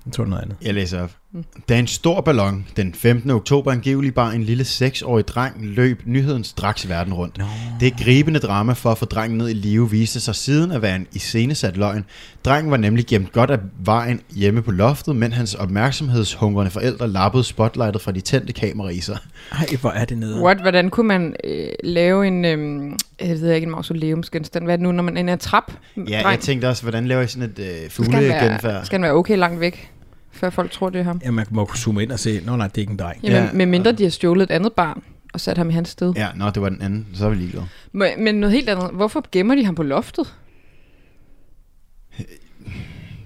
Jeg tror det er noget andet. Jeg læser op. Da en stor ballon den 15. oktober angiveligt bare en lille 6-årig dreng løb nyheden straks verden rundt. No. Det gribende drama for at få drengen ned i live viste sig siden at være en iscenesat løgn. Drengen var nemlig gemt godt af vejen hjemme på loftet, men hans opmærksomhedshungrende forældre lappede spotlightet fra de tændte kameraer i sig. Ej, hvor er det nede. What? Hvordan kunne man øh, lave en, øh, jeg ved ikke, en mausoleumsgenstand? Hvad er det nu, når man er i en trap? Ja, jeg tænkte også, hvordan laver jeg sådan et øh, skal han, være, fuglegenfærd? skal han være okay langt væk, før folk tror, det er ham? Ja, man må kunne zoome ind og se, nå nej, det er ikke en dreng. Jamen, Ja. ja. med mindre de har stjålet et andet barn og sat ham i hans sted. Ja, nå, det var den anden. Så er vi ligeglade. Men, men noget helt andet. Hvorfor gemmer de ham på loftet?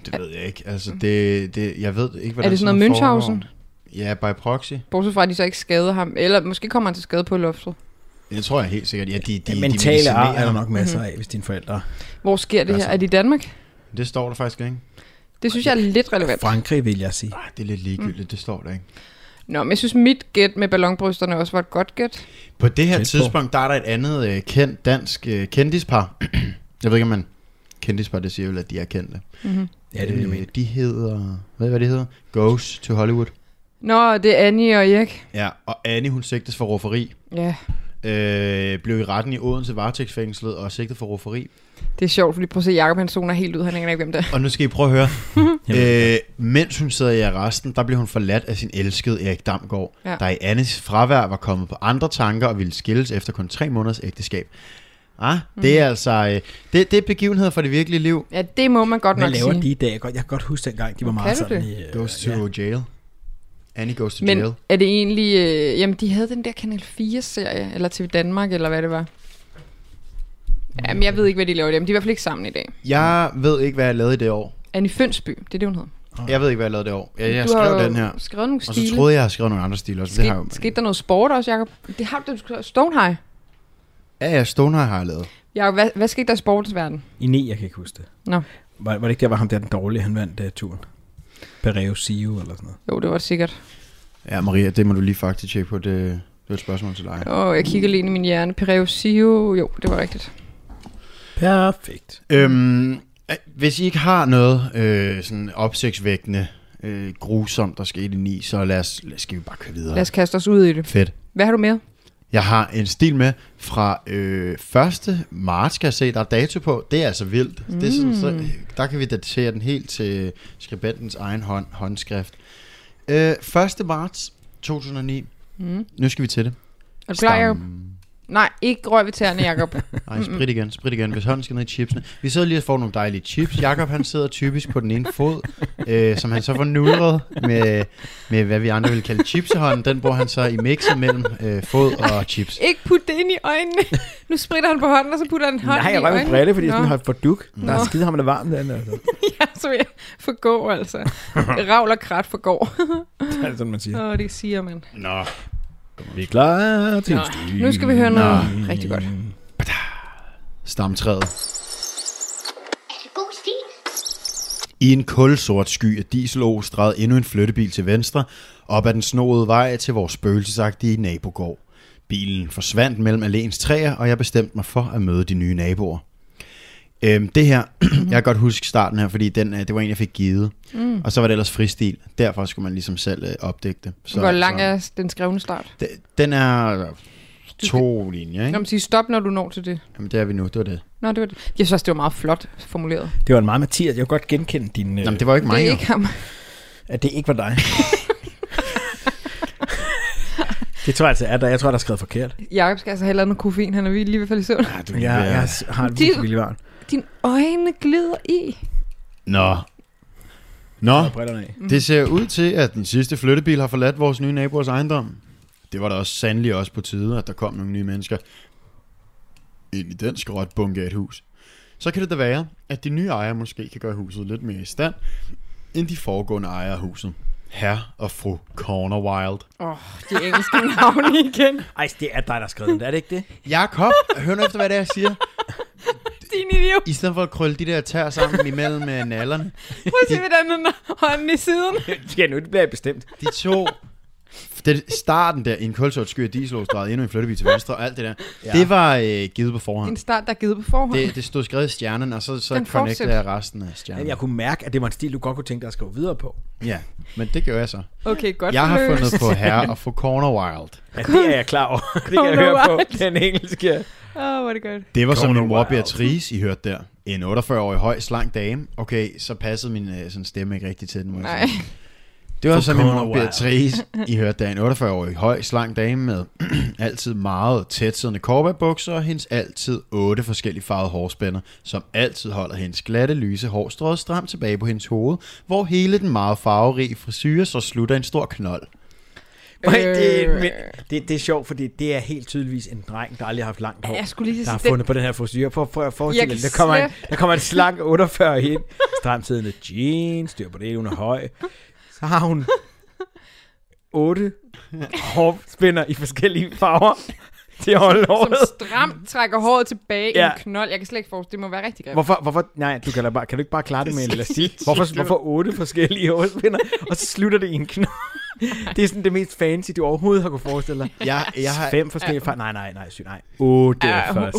Det ved jeg ikke. Altså, det, det, jeg ved ikke, hvordan er det sådan noget. Münchhausen? Ja, by proxy. Bortset fra, at de så ikke skader ham. Eller måske kommer han til skade på loftet. Det tror jeg helt sikkert. Ja, de, de, De, de mentale medicinerer. er der nok masser af, hvis dine forældre... Hvor sker det her? Altså. Er det i Danmark? Det står der faktisk ikke. Det synes jeg er lidt relevant. Frankrig, vil jeg sige. Ej, det er lidt ligegyldigt, det står der ikke. Nå, men jeg synes, mit gæt med ballonbrysterne også var et godt gæt. På det her Tæt på. tidspunkt, der er der et andet øh, kendt dansk øh, kendispar. jeg ved ikke, om man... Kendispar, det siger vel, at de er kendte. Mm-hmm. Ja, det vil jeg Øh, mene. De hedder... Hvad, hvad de hedder? Goes to Hollywood. Nå, det er Annie og Erik. Ja, og Annie, hun sigtes for rufferi. Ja, Øh, blev i retten i Odense varetægtsfængslet og sigtet for rufferi. Det er sjovt, fordi prøv at se, Jacob han zoner helt ud. Han aner ikke, hvem det er. Og nu skal I prøve at høre. Øh, mens hun sidder i arresten, der blev hun forladt af sin elskede Erik Damgaard, Ja. der i Annes fravær var kommet på andre tanker og ville skilles efter kun tre måneders ægteskab. Ah, det er altså øh, det, det er begivenheder fra det virkelige liv. Ja, det må man godt Hvad nok laver sige. de i dag? Jeg kan godt, huske dengang, de var Kan meget du sådan det? i... øh, Goes to ja. jail. Annie goes to Men jail. er det egentlig... Øh, jamen, de havde den der Kanal 4-serie, eller TV Danmark, eller hvad det var. Jamen, jeg ved ikke, hvad de laver der, men de er i hvert fald ikke sammen i dag. Jeg ved ikke, hvad jeg lavede i det år. Annie Fønsby, det er det, hun hedder. Jeg ved ikke, hvad jeg lavede det år. Jeg, jeg du har skrev jo den her. skrevet nogle Og stile. så troede jeg, jeg havde skrevet nogle andre stile også. Det har jeg Skete, jo. skete der noget sport også, Jacob? Det har du Stonehigh. Ja, ja, Stoner har jeg lavet. Jacob, hvad, hvad skete der i sportens verden? I 9, jeg kan ikke huske det. Nå. Var, var det ikke der, var ham der den dårlige, han vandt uh, turen? Pereo Sio eller sådan noget. Jo, det var det sikkert. Ja, Maria, det må du lige faktisk tjekke på. Det, det er et spørgsmål til dig. Åh, jeg kigger lige ind i min hjerne. Pireo Sio, jo, det var rigtigt. Perfekt. Øhm, øh, hvis I ikke har noget øh, sådan opsigtsvækkende, øh, grusomt, der skete i 9, så lad os, lad, skal vi bare køre videre. Lad os kaste os ud i det. Fedt. Hvad har du med? Jeg har en stil med fra øh, 1. marts, kan jeg se, der er dato på. Det er altså vildt. Mm. Det er sådan, så, der kan vi datere den helt til skribentens egen hånd, håndskrift. Øh, 1. marts 2009. Mm. Nu skal vi til det. Er du klar? Stam. Nej, ikke rør ved tæerne, Jacob. Nej, sprit igen, sprit igen. Hvis hånden skal ned i chipsene. Vi sidder lige og får nogle dejlige chips. Jakob han sidder typisk på den ene fod, øh, som han så får nudret med, med, hvad vi andre vil kalde chipsehånden. Den bruger han så i mixet mellem øh, fod og chips. ikke putte det ind i øjnene. Nu spritter han på hånden, og så putter han hånden Nej, i jeg røg med øjnene. brille, fordi jeg Nå. sådan har fået duk. Der Nå. er skide ham det varmt den. Altså. Ja, så jeg forgå, altså. Ravl og krat forgår. Det er sådan, man siger. Åh, det siger man. Nå. Vi er klar til Nå, stil. nu skal vi høre noget rigtig godt. Stamtræet. Det god stil? I en kulsort sky af diesel stræd endnu en flyttebil til venstre, op ad den snoede vej til vores spøgelsesagtige nabogård. Bilen forsvandt mellem alléens træer, og jeg bestemte mig for at møde de nye naboer. Øhm, det her, jeg kan godt huske starten her, fordi den, øh, det var en, jeg fik givet. Mm. Og så var det ellers fristil. Derfor skulle man ligesom selv øh, opdække det. Så, Hvor lang er den skrevne start? Det, den er to linjer, Kan ikke? man sige stop, når du når til det? Jamen, det er vi nu, det var det. Nå, det var det. Jeg synes også, det var meget flot formuleret. Det var en meget Mathias. Jeg kunne godt genkende din... Øh, Jamen, det var ikke mig, det er jo. ikke ham. At det ikke var dig. det tror jeg altså er der. Jeg tror, der er skrevet forkert. Jakob skal altså have lavet noget koffein. Han er lige i hvert fald i søvn. Ja, du, Jeg, jeg har et De- virkelig vildt varmt. Dine øjne glider i. Nå. Nå. Det ser ud til, at den sidste flyttebil har forladt vores nye naboers ejendom. Det var da også sandelig også på tide, at der kom nogle nye mennesker ind i den skråt bunke af et hus. Så kan det da være, at de nye ejere måske kan gøre huset lidt mere i stand, end de foregående ejere af huset. Herr og fru Corner Wild. Åh, oh, de engelske navne igen. Ej, det er dig, der har skrevet den. Er det ikke det? Jakob, hør nu efter, hvad det er, jeg siger. Din idiot. I stedet for at krølle de der tær sammen imellem med nallerne. Prøv at se, hvordan han har hånden i siden. Ja, nu det bliver jeg bestemt. De to... Det, starten der, i en kulsort sky af dieselåsdrejet, endnu en flyttebil til venstre, og alt det der, Ja. det var øh, givet på forhånd. En start, der er givet på forhånd. Det, det stod skrevet i stjernen, og så, så connectede jeg resten af stjernen. Jeg kunne mærke, at det var en stil, du godt kunne tænke dig at skrive videre på. Ja, men det gør jeg så. Okay, godt Jeg har forløst. fundet på herre og fru Corner Wild. Ja, det er jeg klar over. Det kan jeg høre på den engelske. Åh, oh, hvor det godt. Det var som Corner min mor Wild. Beatrice, I hørte der. En 48-årig høj, slank dame. Okay, så passede min øh, sådan stemme ikke rigtig til den. Må Nej. sige. Det var så min mor. Beatrice, I hørte der. En 48-årig høj, slank dame med altid meget tætsiddende korbagbukser og hendes altid otte forskellige farvede hårspænder, som altid holder hendes glatte, lyse hår stramt tilbage på hendes hoved, hvor hele den meget farverige frisyre så slutter en stor knold. Øh, det, men, det, det er sjovt, fordi det er helt tydeligvis en dreng, der aldrig har haft langt hår. Jeg skulle lige der har fundet på den her frisyr. Prøv, prøv at Jeg forestille dig, der kommer, en, der kommer en slank 48 ind, stramtidende jeans, styr på det, hun er høj. Så har hun otte hårspænder i forskellige farver. til at holde som håret. stramt trækker håret tilbage ja. I en knold. Jeg kan slet ikke forestille det må være rigtig grimt. Hvorfor, hvorfor, nej, du kan, da bare, kan du ikke bare klare det med en elastik? Hvorfor, hvorfor otte forskellige hårspinder, og så slutter det i en knold? Det er sådan det mest fancy, du overhovedet har kunne forestille dig. Jeg, jeg har, Fem forskellige farver. Nej, nej, nej, syg, nej. Otte Ja, hun- hun er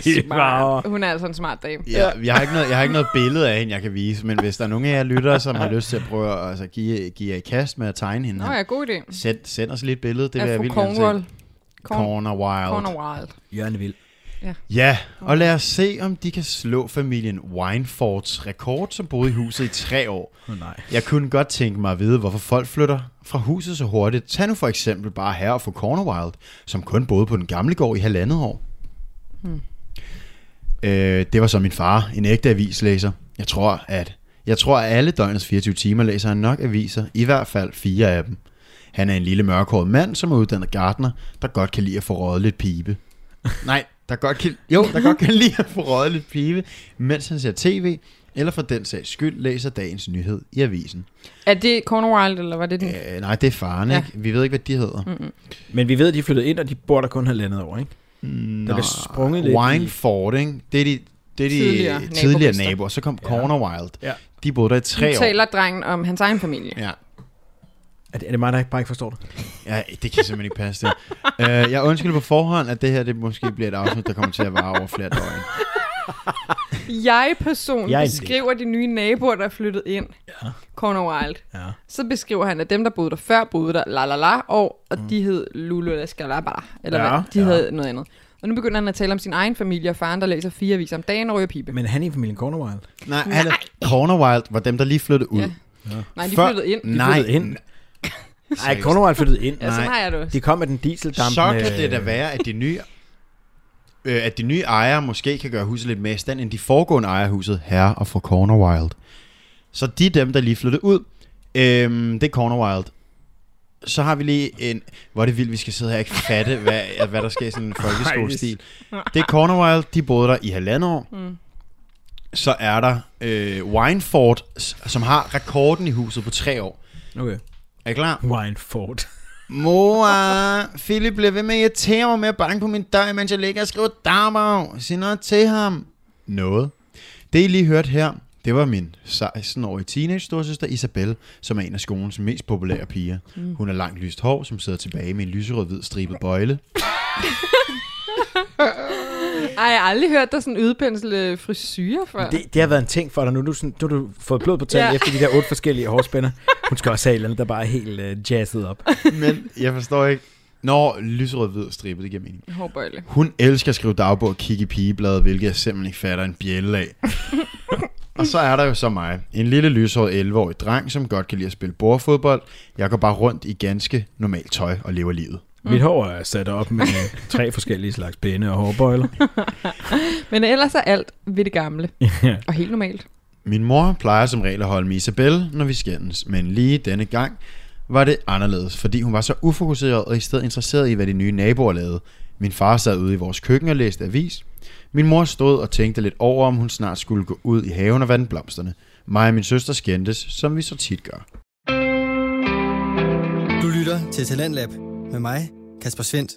forskellige smart. Hun er altså en smart dame. Ja, jeg, har ikke noget, jeg har ikke noget billede af hende, jeg kan vise, men hvis der er nogen af jer lyttere, som har lyst til at prøve at altså, give, give jer i kast med at tegne hende, Nå ja, god idé. send, send os lige et billede, det vil jeg vildt gerne se. Corner Wild. Corner Wild. Jørgen Vild. Ja, og lad os se, om de kan slå familien Winefords rekord, som boede i huset i tre år. Oh, nej. Jeg kunne godt tænke mig at vide, hvorfor folk flytter fra huset så hurtigt. Tag nu for eksempel bare her og få Corner Wild, som kun boede på den gamle gård i halvandet år. Hmm. Øh, det var så min far, en ægte avislæser. Jeg tror, at jeg tror, at alle døgnets 24 timer læser han nok aviser, i hvert fald fire af dem. Han er en lille mørkhåret mand, som er uddannet gartner, der godt kan lide at få røget lidt pibe. Nej, der godt kan, jo, der godt kan lide at få røget lidt pibe, mens han ser tv, eller for den sags skyld læser dagens nyhed i avisen. Er det Corner Wild, eller var det den? Øh, nej, det er faren, Ja. ikke? Vi ved ikke, hvad de hedder. Mm-mm. Men vi ved, at de er flyttet ind, og de bor der kun halvandet år, ikke? Mm, Der blev sprunget lidt i- Wineford, ikke? Det er de, det er de Tidligere tidligere, naboer. Så kom Ja. Corner Wild. Ja. De boede der i Nu tre år. taler drengen om hans egen familie. Ja. Er det, er det mig, der ikke bare ikke forstår det? ja, det kan simpelthen ikke passe det. uh, jeg undskylder på forhånd, at det her det måske bliver et afsnit, der kommer til at vare over flere døgn. Jeg person Jeg er beskriver de nye naboer, der er flyttet ind. Ja. Corner Wild. Ja. Så beskriver han, at dem, der boede der før, boede der la la la, og, og de hed Lulu eller Skalabala, eller Ja, hvad, de ja. hed noget andet. Og nu begynder han at tale om sin egen familie, og faren, der læser fire aviser om dagen og ryger pibe. Men han er i familien Cornerwild. Nej, han er, Corner Wild var dem, der lige flyttede ud. Ja. Nej, de Før- flyttede ind. Nej, flyttede ind. Nej, Cornerwild flyttede ind. Ja, sådan nej. har jeg det også. De kom med den dieseldampende... Så kan det da være, at de nye øh, at de nye ejere måske kan gøre huset lidt mere i stand, end de foregående ejere huset, herre og fru Corner Wild. Så de er dem, der lige flyttede ud. Øhm, det er Corner Wild. Så har vi lige en... Hvor er det vildt, vi skal sidde her og ikke fatte, hvad, hvad der sker i sådan en folkeskolestil. Det er Corner Wild, de boede der i halvandet år. Mm. Så er der øh, Wineford, som har rekorden i huset på tre år. Okay. Er I klar? Wineford. Mor, Philip bliver ved med at irritere mig med at banke på min dør, mens jeg ligger og skriver dagbog. Sig noget til ham. Noget. Det, I lige hørte her, det var min 16-årige teenage storsøster Isabel, som er en af skolens mest populære piger. Mm. Hun har langt lyst hår, som sidder tilbage med en lyserød-hvid stribet bøjle. Ej, jeg har aldrig hørt dig sådan udpensle frisyrer før. Det, det har været en ting for dig nu. Nu, du sådan, nu har du fået blod på tanden Ja. efter de der otte forskellige hårspænder. Hun skal også have et eller andet, der bare er helt uh, jazzet op. Men jeg forstår ikke. Når lyserød-hvid stribet, det giver mening. Hårbøjle. Hun elsker at skrive dagbog og kigge i pigebladet, hvilket jeg simpelthen ikke fatter en bjælle af. og så er der jo så mig. En lille lyshåret 11-årig dreng, som godt kan lide at spille bordfodbold. Jeg går bare rundt i ganske normalt tøj og lever livet. Mm. Mit hår er sat op med tre forskellige slags pinde og hårbøjler. Men ellers er alt ved det gamle. ja. Og helt normalt. Min mor plejer som regel at holde med Isabel, når vi skændes, men lige denne gang var det anderledes, fordi hun var så ufokuseret og i stedet interesseret i, hvad de nye naboer lavede. Min far sad ude i vores køkken og læste avis. Min mor stod og tænkte lidt over, om hun snart skulle gå ud i haven og vande blomsterne. Mig og min søster skændtes, som vi så tit gør. Du lytter til Talentlab med mig, Kasper Svendt.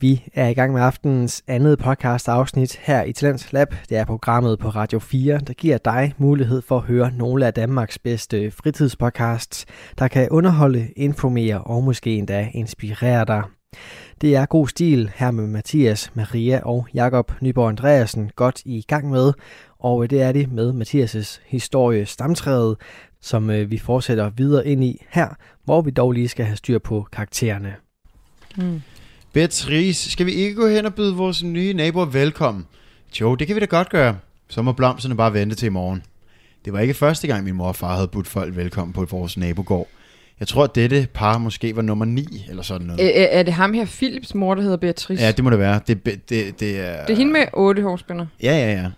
Vi er i gang med aftenens andet podcast afsnit her i Talents Lab. Det er programmet på Radio 4, der giver dig mulighed for at høre nogle af Danmarks bedste fritidspodcasts, der kan underholde, informere og måske endda inspirere dig. Det er god stil her med Mathias, Maria og Jakob Nyborg Andreasen godt i gang med, og det er det med Mathias' historie stamtræet, som øh, vi fortsætter videre ind i her, hvor vi dog lige skal have styr på karaktererne. Mm. Beatrice, skal vi ikke gå hen og byde vores nye naboer velkommen? Jo, det kan vi da godt gøre. Så må blomsterne bare vente til i morgen. Det var ikke første gang, min mor og far havde budt folk velkommen på vores nabogård. Jeg tror, at dette par måske var nummer 9, eller sådan noget. Er, er det ham her, Philips mor, der hedder Beatrice? Ja, det må det være. Det, det, det, det er... det er hende med otte hårspænder. Ja, ja, ja.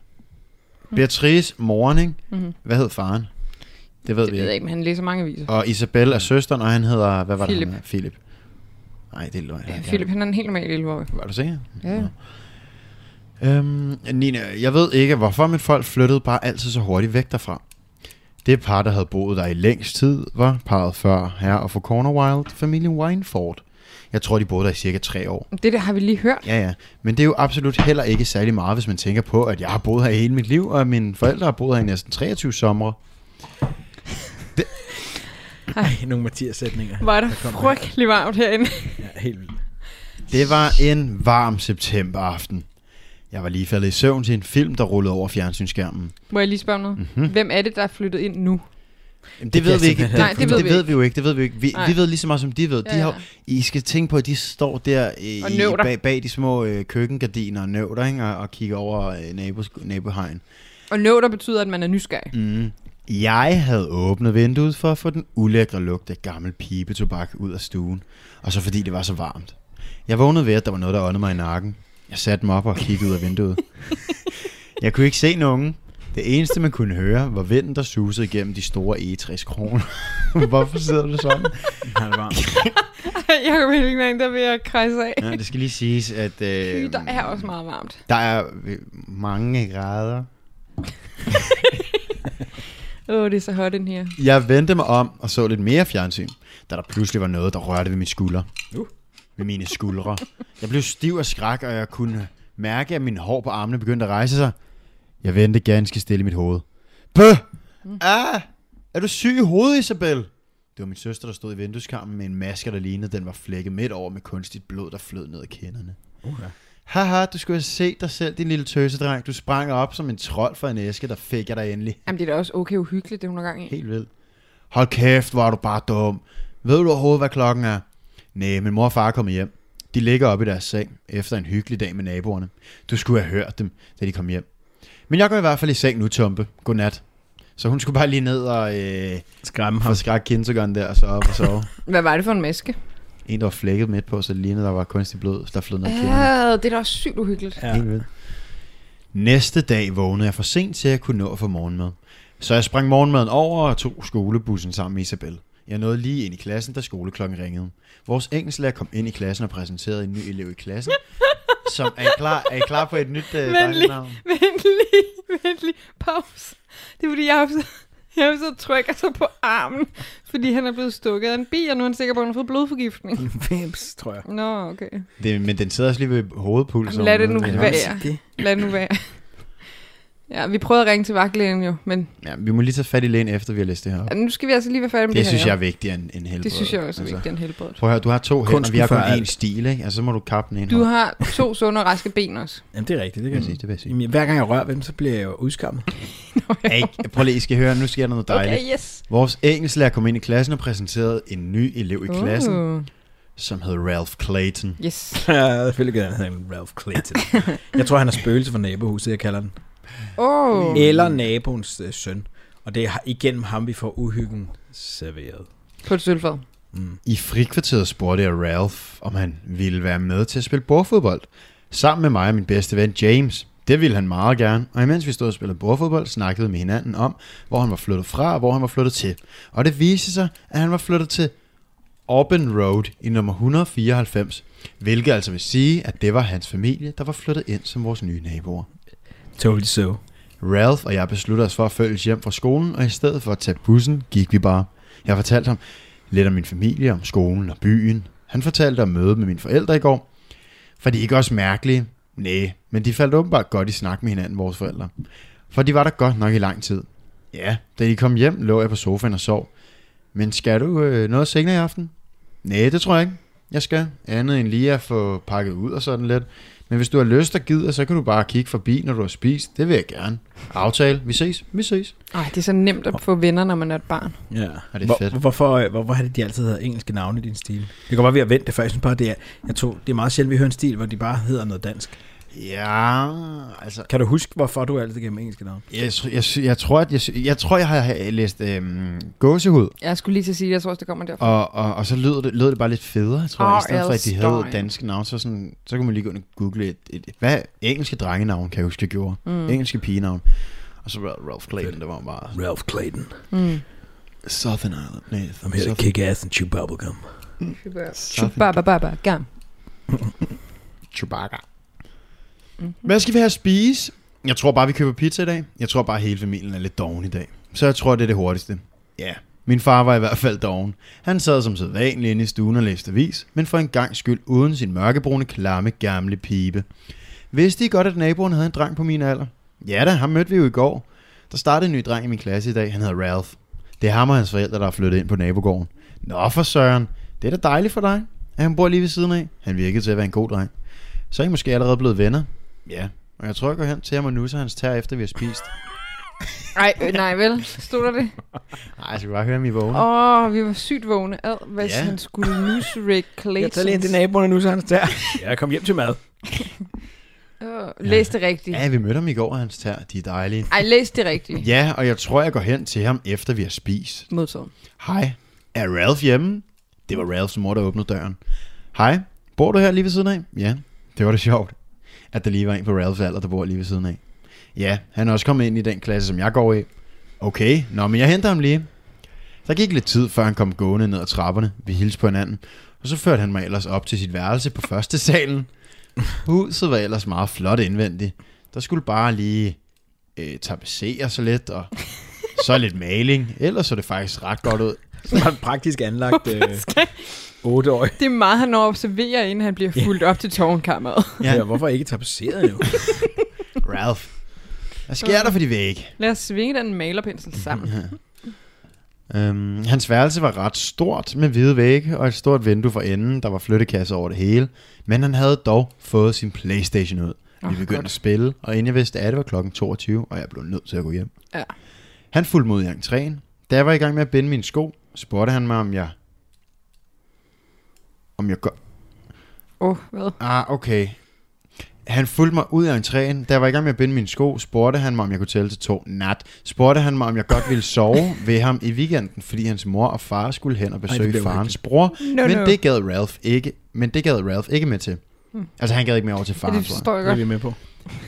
Beatrice, moren, ikke? Mm-hmm. Hvad hed faren? Det ved Det vi ved jeg ikke. men han læser mange aviser. Og Isabel er søsteren, og han hedder... Hvad var Philip. det? han? Philip. Nej, det er løgn. Ja, Philip, han er en helt normal 11 år. Var du sikker? Ja. Øhm, Nina, jeg ved ikke, hvorfor mit folk flyttede bare altid så hurtigt væk derfra. Det par, der havde boet der i længst tid, var parret før her og for Corner Wild, familien Wineford. Jeg tror, de boede der i cirka tre år. Det der har vi lige hørt. Ja, ja. Men det er jo absolut heller ikke særlig meget, hvis man tænker på, at jeg har boet her hele mit liv, og mine forældre har boet her i næsten 23 somre. Ej, nogle Mathias-sætninger. Var der Der kom frygtelig varmt herinde. Ja, helt vildt. Det var en varm septemberaften. Jeg var lige faldet i søvn til en film, der rullede over fjernsynsskærmen. Må jeg lige spørge om noget? Mhm. Hvem er det, der er flyttet ind nu? Jamen, Det det, ved vi ikke. Nej, det ved det vi ved ikke. vi jo ikke. Det ved vi ikke. Vi, Nej. vi ved lige så meget som de ved. De Ja, ja. har, I skal tænke på, at de står der øh, i, bag, bag de små øh, køkkengardiner og nøvter, ikke? Og, og kigger over øh, nabos, nabohegn. Og nå, der betyder, at man er nysgerrig. Mm. Jeg havde åbnet vinduet for at få den ulækre lugt af gammel pibetobak ud af stuen. Og så fordi det var så varmt. Jeg vågnede ved, at der var noget, der åndede mig i nakken. Jeg satte mig op og kiggede ud af vinduet. Jeg kunne ikke se nogen. Det eneste, man kunne høre, var vinden, der susede igennem de store egetræskroner. Hvorfor sidder du sådan? Han er varm. jeg kan ikke der vil jeg krejse af. Ja, det skal lige siges, at øh, der er også meget varmt. der er øh, mange grader. Åh, oh, det er så hot ind her. Jeg vendte mig om og så lidt mere fjernsyn, da der pludselig var noget, der rørte ved mine skuldre. Uh. Ved mine skuldre. Jeg blev stiv af skræk, og jeg kunne mærke, at mine hår på armene begyndte at rejse sig. Jeg vendte ganske stille i mit hoved. Bøh! Ah! Er du syg i hovedet, Isabel? Det var min søster, der stod i vindueskarmen med en maske, der lignede, den var flækket midt over med kunstigt blod, der flød ned ad kinderne. Uh, ja. Haha, du skulle have set dig selv, din lille tøsedreng. Du sprang op som en trold for en æske, der fik jeg dig endelig. Jamen, det er da også okay uhyggeligt, det hun har gang i. Helt vildt. Hold kæft, hvor er du bare dum. Ved du overhovedet, hvad klokken er? Nej, min mor og far er kommet hjem. De ligger oppe i deres seng efter en hyggelig dag med naboerne. Du skulle have hørt dem, da de kom hjem. Men jeg går i hvert fald i seng nu, Tumpe. Godnat. Så hun skulle bare lige ned og øh, Skræmme ham. skræk kindergarten der, og så op og sove. Hvad var det for en maske? En, der var flækket midt på, så det lignede, der var kunstig blod, der flød ned ad kinderne. Ja, det er da også sygt uhyggeligt. Ja. Helt vildt. Næste dag vågnede jeg for sent til at kunne nå at få morgenmad. Så jeg sprang morgenmaden over og tog skolebussen sammen med Isabel. Jeg nåede lige ind i klassen, da skoleklokken ringede. Vores engelsklærer kom ind i klassen og præsenterede en ny elev i klassen. Som, er, I klar, er I klar på et nyt uh, Vent dejligt lige. navn? Vent lige, vent lige. Pause. Det er fordi, jeg har jeg har så trykker sig på armen, fordi han er blevet stukket af en bi, og nu er han sikker på, at han har fået blodforgiftning. Vims, tror jeg. Nå, okay. Det, men den sidder også lige ved hovedpulsen. Lad det nu være. Det. Lad nu være. Ja, vi prøvede at ringe til vagtlægen jo, men Ja, vi må lige tage fat i lægen, efter vi har læst det her op. ja, nu skal vi altså lige være færdige med Det det, synes her. jeg er vigtigere end, end helbred. Det synes jeg også er vigtigt, en helbred. Prøv at høre, du har to hænder, vi har kun én stil, ikke? Altså, så må du kappe den ene Du hånd. har to sunde og raske ben også. Jamen, det er rigtigt, det Det kan jeg sige, det vil jeg sige. Jamen, hver gang jeg rører ved dem, så bliver jeg jo udskammet. Hey, prøv lige, I skal høre, nu sker der noget dejligt. Okay, yes. Vores engelsklærer kom ind i klassen og præsenterede en ny elev i klassen, Uh, som hed Ralph Clayton. yes. Ja, selvfølgelig gør han Ralph Clayton. jeg tror, han er spøgelse for nabohuset, jeg kalder den. Oh. Eller naboens øh, søn. Og det er igennem ham, vi får uhyggen serveret. På et sølvfad. Mm. I frikvarteret spurgte jeg Ralph, om han ville være med til at spille bordfodbold. Sammen med mig og min bedste ven James. Det ville han meget gerne, og imens vi stod og spillede bordfodbold, snakkede vi med hinanden om, hvor han var flyttet fra og hvor han var flyttet til. Og det viste sig, at han var flyttet til Auburn Road i nummer 194, hvilket altså vil sige, at det var hans familie, der var flyttet ind som vores nye naboer. Totally so. Ralph og jeg besluttede os for at følges hjem fra skolen, og i stedet for at tage bussen, gik vi bare. Jeg fortalte ham lidt om min familie, om skolen og byen. Han fortalte om mødet med mine forældre i går. For de er ikke også mærkelige? Nej, men de faldt åbenbart godt i snak med hinanden, vores forældre. For de var der godt nok i lang tid. Ja, da de kom hjem, lå jeg på sofaen og sov. Men skal du øh, noget senere i aften? Nej, det tror jeg ikke. Jeg skal. Andet end lige at få pakket ud og sådan lidt. Men hvis du har lyst og gider, så kan du bare kigge forbi, når du har spist. Det vil jeg gerne. Aftale. Vi ses. Vi ses. Ej, det er så nemt at få venner, når man er et barn. Ja. det er Hvor, fedt. hvorfor, øh, hvor, hvor har det de altid hedder engelske navne i din stil? Det være, vi har vendt det før. Jeg synes bare, det er, jeg tror, det er meget sjældent, vi hører en stil, hvor de bare hedder noget dansk. Ja, altså... Kan du huske, hvorfor du altid gennem engelske navne? Jeg, jeg, jeg, tror, at jeg, jeg tror, jeg har læst øhm, gåsehud, Jeg skulle lige til at sige, at jeg tror også, det kommer derfra. og, og, og så lød det, lød det bare lidt federe, tror jeg, i stedet for, at de havde danske navne. Så, sådan, så kunne man lige gå ind og google et, et, et hvad engelske drengenavn, kan jeg huske, jeg gjorde. Mm. Engelske pigenavn. Og så Ralph Ralph Clayton, det var bare Ralph Clayton. Mm. Southern Island. Nej, I'm here to kick ass and chew bubblegum. Chubaba baba gam. Chewbacca. Mhm. Hvad skal vi have at spise? Jeg tror bare, vi køber pizza i dag. Jeg tror bare, hele familien er lidt doven i dag. Så jeg tror, det er det hurtigste. Ja, Min far var i hvert fald doven. Han sad som sædvanlig inde i stuen og læste avis, men for en gang skyld uden sin mørkebrune, klamme, gamle pibe. Vidste I godt, at naboen havde en dreng på min alder? Ja da, ham mødte vi jo i går. Der startede en ny dreng i min klasse i dag. Han hedder Ralph. Det er ham og hans forældre, der er flyttet ind på nabogården. Nå for søren. Det er da dejligt for dig, at han bor lige ved siden af. Han virkede til at være en god dreng. Så er I måske allerede blevet venner. Ja, og jeg tror, jeg går hen til ham og nusser hans tær, efter vi har spist. Ej, øh, nej vel? Stod der det? Nej, jeg skal bare høre, om I vågne. Åh, oh, vi var sygt vågne. Ad, hvis Ja. han skulle nusse Rick Clayton. Jeg tager lige ind til naboerne nu, så han der. Jeg kom hjem til mad. Oh, læs det rigtigt. Ja, vi mødte ham i går, og hans tær. De er dejlige. Ej, læs det rigtigt. Ja, og jeg tror, jeg går hen til ham, efter vi har spist. Modtaget. Hej, er Ralph hjemme? Det var Ralphs mor, der åbnede døren. Hej, bor du her lige ved siden af? Ja, det var det sjovt, at der lige var en på Ralphs alder, der bor lige ved siden af. Ja, han er også kommet ind i den klasse, som jeg går i. Okay, nå, men jeg henter ham lige. Der gik lidt tid, før han kom gående ned ad trapperne. Vi hilste på hinanden. Og så førte han mig ellers op til sit værelse på første salen. Huset var ellers meget flot indvendigt. Der skulle bare lige øh, tapetsere så lidt, og så lidt maling. Ellers så det faktisk ret godt ud. Så var han praktisk anlagt øh, 8 år. Det er meget, han når at observere, inden han bliver fuldt op til tårnkammeret. Ja. ja. hvorfor ikke tapetseret jo? Ralph, hvad sker der for de vægge? Lad os svinge den malerpensel sammen. Um, hans værelse var ret stort med hvide vægge og et stort vindue for enden, der var flyttekasse over det hele. Men han havde dog fået sin Playstation ud. Vi begyndte godt. at spille, og inden jeg vidste af det, var klokken 22, og jeg blev nødt til at gå hjem. Ja. Han fulgte mod i entréen. Da jeg var i gang med at binde mine sko, spurgte han mig, om jeg... Om jeg går... Åh, oh, hvad? Ah, okay. Han fulgte mig ud af entréen. Da jeg var i gang med at binde mine sko, spurgte han mig, om jeg kunne tælle til to nat. Spurgte han mig, om jeg godt ville sove ved ham i weekenden, fordi hans mor og far skulle hen og det besøge blev farens bror. No, men no. det gad Ralph ikke. Men det gad Ralph ikke med til. Hmm. Altså han gad ikke med over til Ja, faren, det tror jeg. forstår jeg Det er godt. vi med på.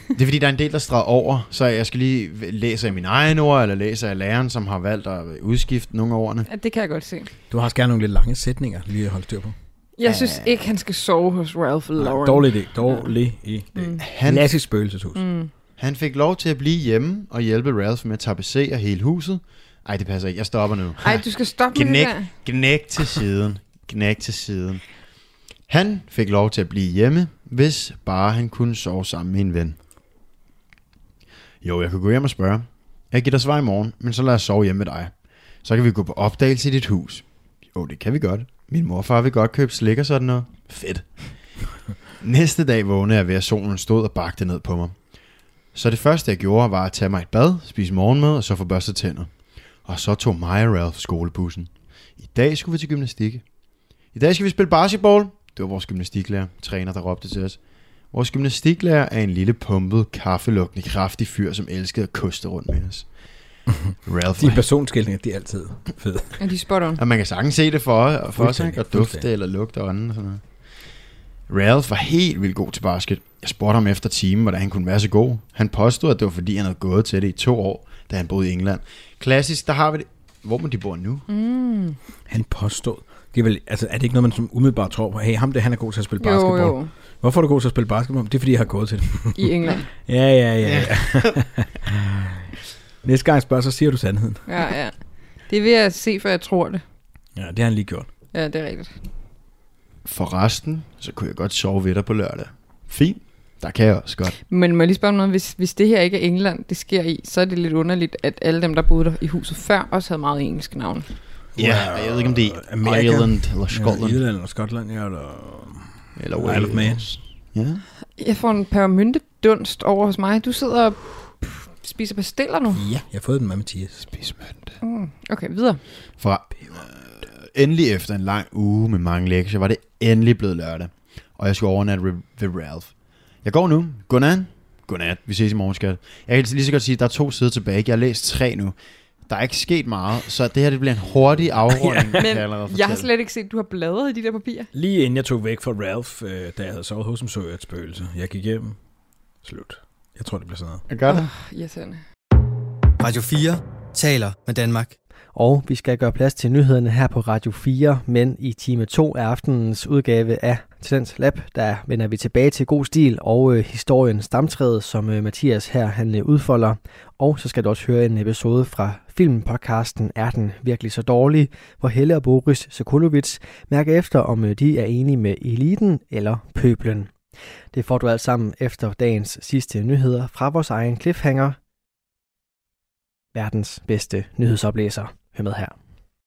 Det er fordi, der er en del, der stræder over, så jeg skal lige læse af mine egne ord, eller læse af læreren, som har valgt at udskifte nogle af ordene. Ja, det kan jeg godt se. Du har også gerne nogle lidt lange sætninger, lige at holde styr på. Jeg synes ikke, han skal sove hos Ralph Lauren. Dårlig idé. Dårlig idé. Mm. Han, Klassisk spøgelseshus. Mm. han fik lov til at blive hjemme og hjælpe Ralph med at tapetsere hele huset. Ej, det passer ikke. Jeg stopper nu. Ej, du skal stoppe med Knæk, det der. knæk til siden. Knæk til siden. Han fik lov til at blive hjemme, hvis bare han kunne sove sammen med en ven. Jo, jeg kan gå hjem og spørge. Jeg giver dig svar i morgen, men så lad os sove hjemme med dig. Så kan vi gå på opdagelse i dit hus. Jo, det kan vi godt. Min morfar vil godt købe slik og sådan noget. Fedt. Næste dag vågnede jeg ved, at solen stod og bagte ned på mig. Så det første, jeg gjorde, var at tage mig et bad, spise morgenmad og så få børstet tænder. Og så tog mig og Ralph skolebussen. I dag skulle vi til gymnastik. I dag skal vi spille basketball. Det var vores gymnastiklærer, træner, der råbte til os. Vores gymnastiklærer er en lille pumpet, kaffelugtende, kraftig fyr, som elskede at koste rundt med os. Ralph De var personskilninger, de er altid fede. Ja, de er spot on. og man kan sagtens se det for, for sig, og dufte eller lugte ånden og sådan noget. Ralph var helt vildt god til basket. Jeg spurgte ham efter timen, hvordan han kunne være så god. Han påstod, at det var fordi, han havde gået til det i to år, da han boede i England. Klassisk, der har vi det. Hvor må de bor nu? Mm. Han påstod. Det er, vel, altså, er det ikke noget, man som umiddelbart tror på? Hey, ham der, han er god til at spille basketball. Jo, jo. Hvorfor er du god til at spille basketball? Det er, fordi jeg har gået til det. I England. Ja, ja, ja. ja. Næste gang jeg spørger, så siger du sandheden. Ja, ja. Det vil jeg se, for jeg tror det. Ja, det har han lige gjort. Ja, det er rigtigt. For resten, så kunne jeg godt sove ved dig på lørdag. Fint, der kan jeg også godt. Men må jeg lige spørge om noget? Hvis, hvis det her ikke er England, det sker i, så er det lidt underligt, at alle dem, der boede der i huset før, også havde meget engelske navne. Ja, jeg ved ikke, om det er Amerika. Ireland eller Skotland. Ja, Irland eller Skotland, ja, eller... Eller Isle of Man. Wales. Ja. Jeg får en pebermynte dunst over hos mig. Du sidder spiser pastiller nu. Ja, jeg har fået den med Mathias. Spismønte. Mm. Okay, videre. For øh, endelig efter en lang uge med mange lektier, var det endelig blevet lørdag. Og jeg skulle overnatte ved, Ralph. Jeg går nu. Godnat. Godnat. Vi ses i morgen, skat. Jeg kan lige så godt sige, at der er to sider tilbage. Jeg har læst tre nu. Der er ikke sket meget, så det her det bliver en hurtig afrunding. jeg, allerede Men jeg har fortælle. slet ikke set, at du har bladret i de der papirer. Lige inden jeg tog væk fra Ralph, øh, da jeg havde sovet hos ham, så jeg et spøgelse. Jeg gik hjem. Slut. Jeg tror, det bliver sådan noget. Jeg gør det. Oh, irriterende. Radio 4 taler med Danmark. Og vi skal gøre plads til nyhederne her på Radio 4, men i time 2 af aftenens udgave af Talents Lab, der vender vi tilbage til god stil og øh, historien Stamtræet, som øh, Mathias her han øh, udfolder. Og så skal du også høre en episode fra filmpodcasten Er den virkelig så dårlig, hvor Helle og Boris Sokolovic mærker efter, om øh, de er enige med eliten eller pøblen. Det får du alt sammen efter dagens sidste nyheder fra vores egen cliffhanger, verdens bedste nyhedsoplæser. Hør med her.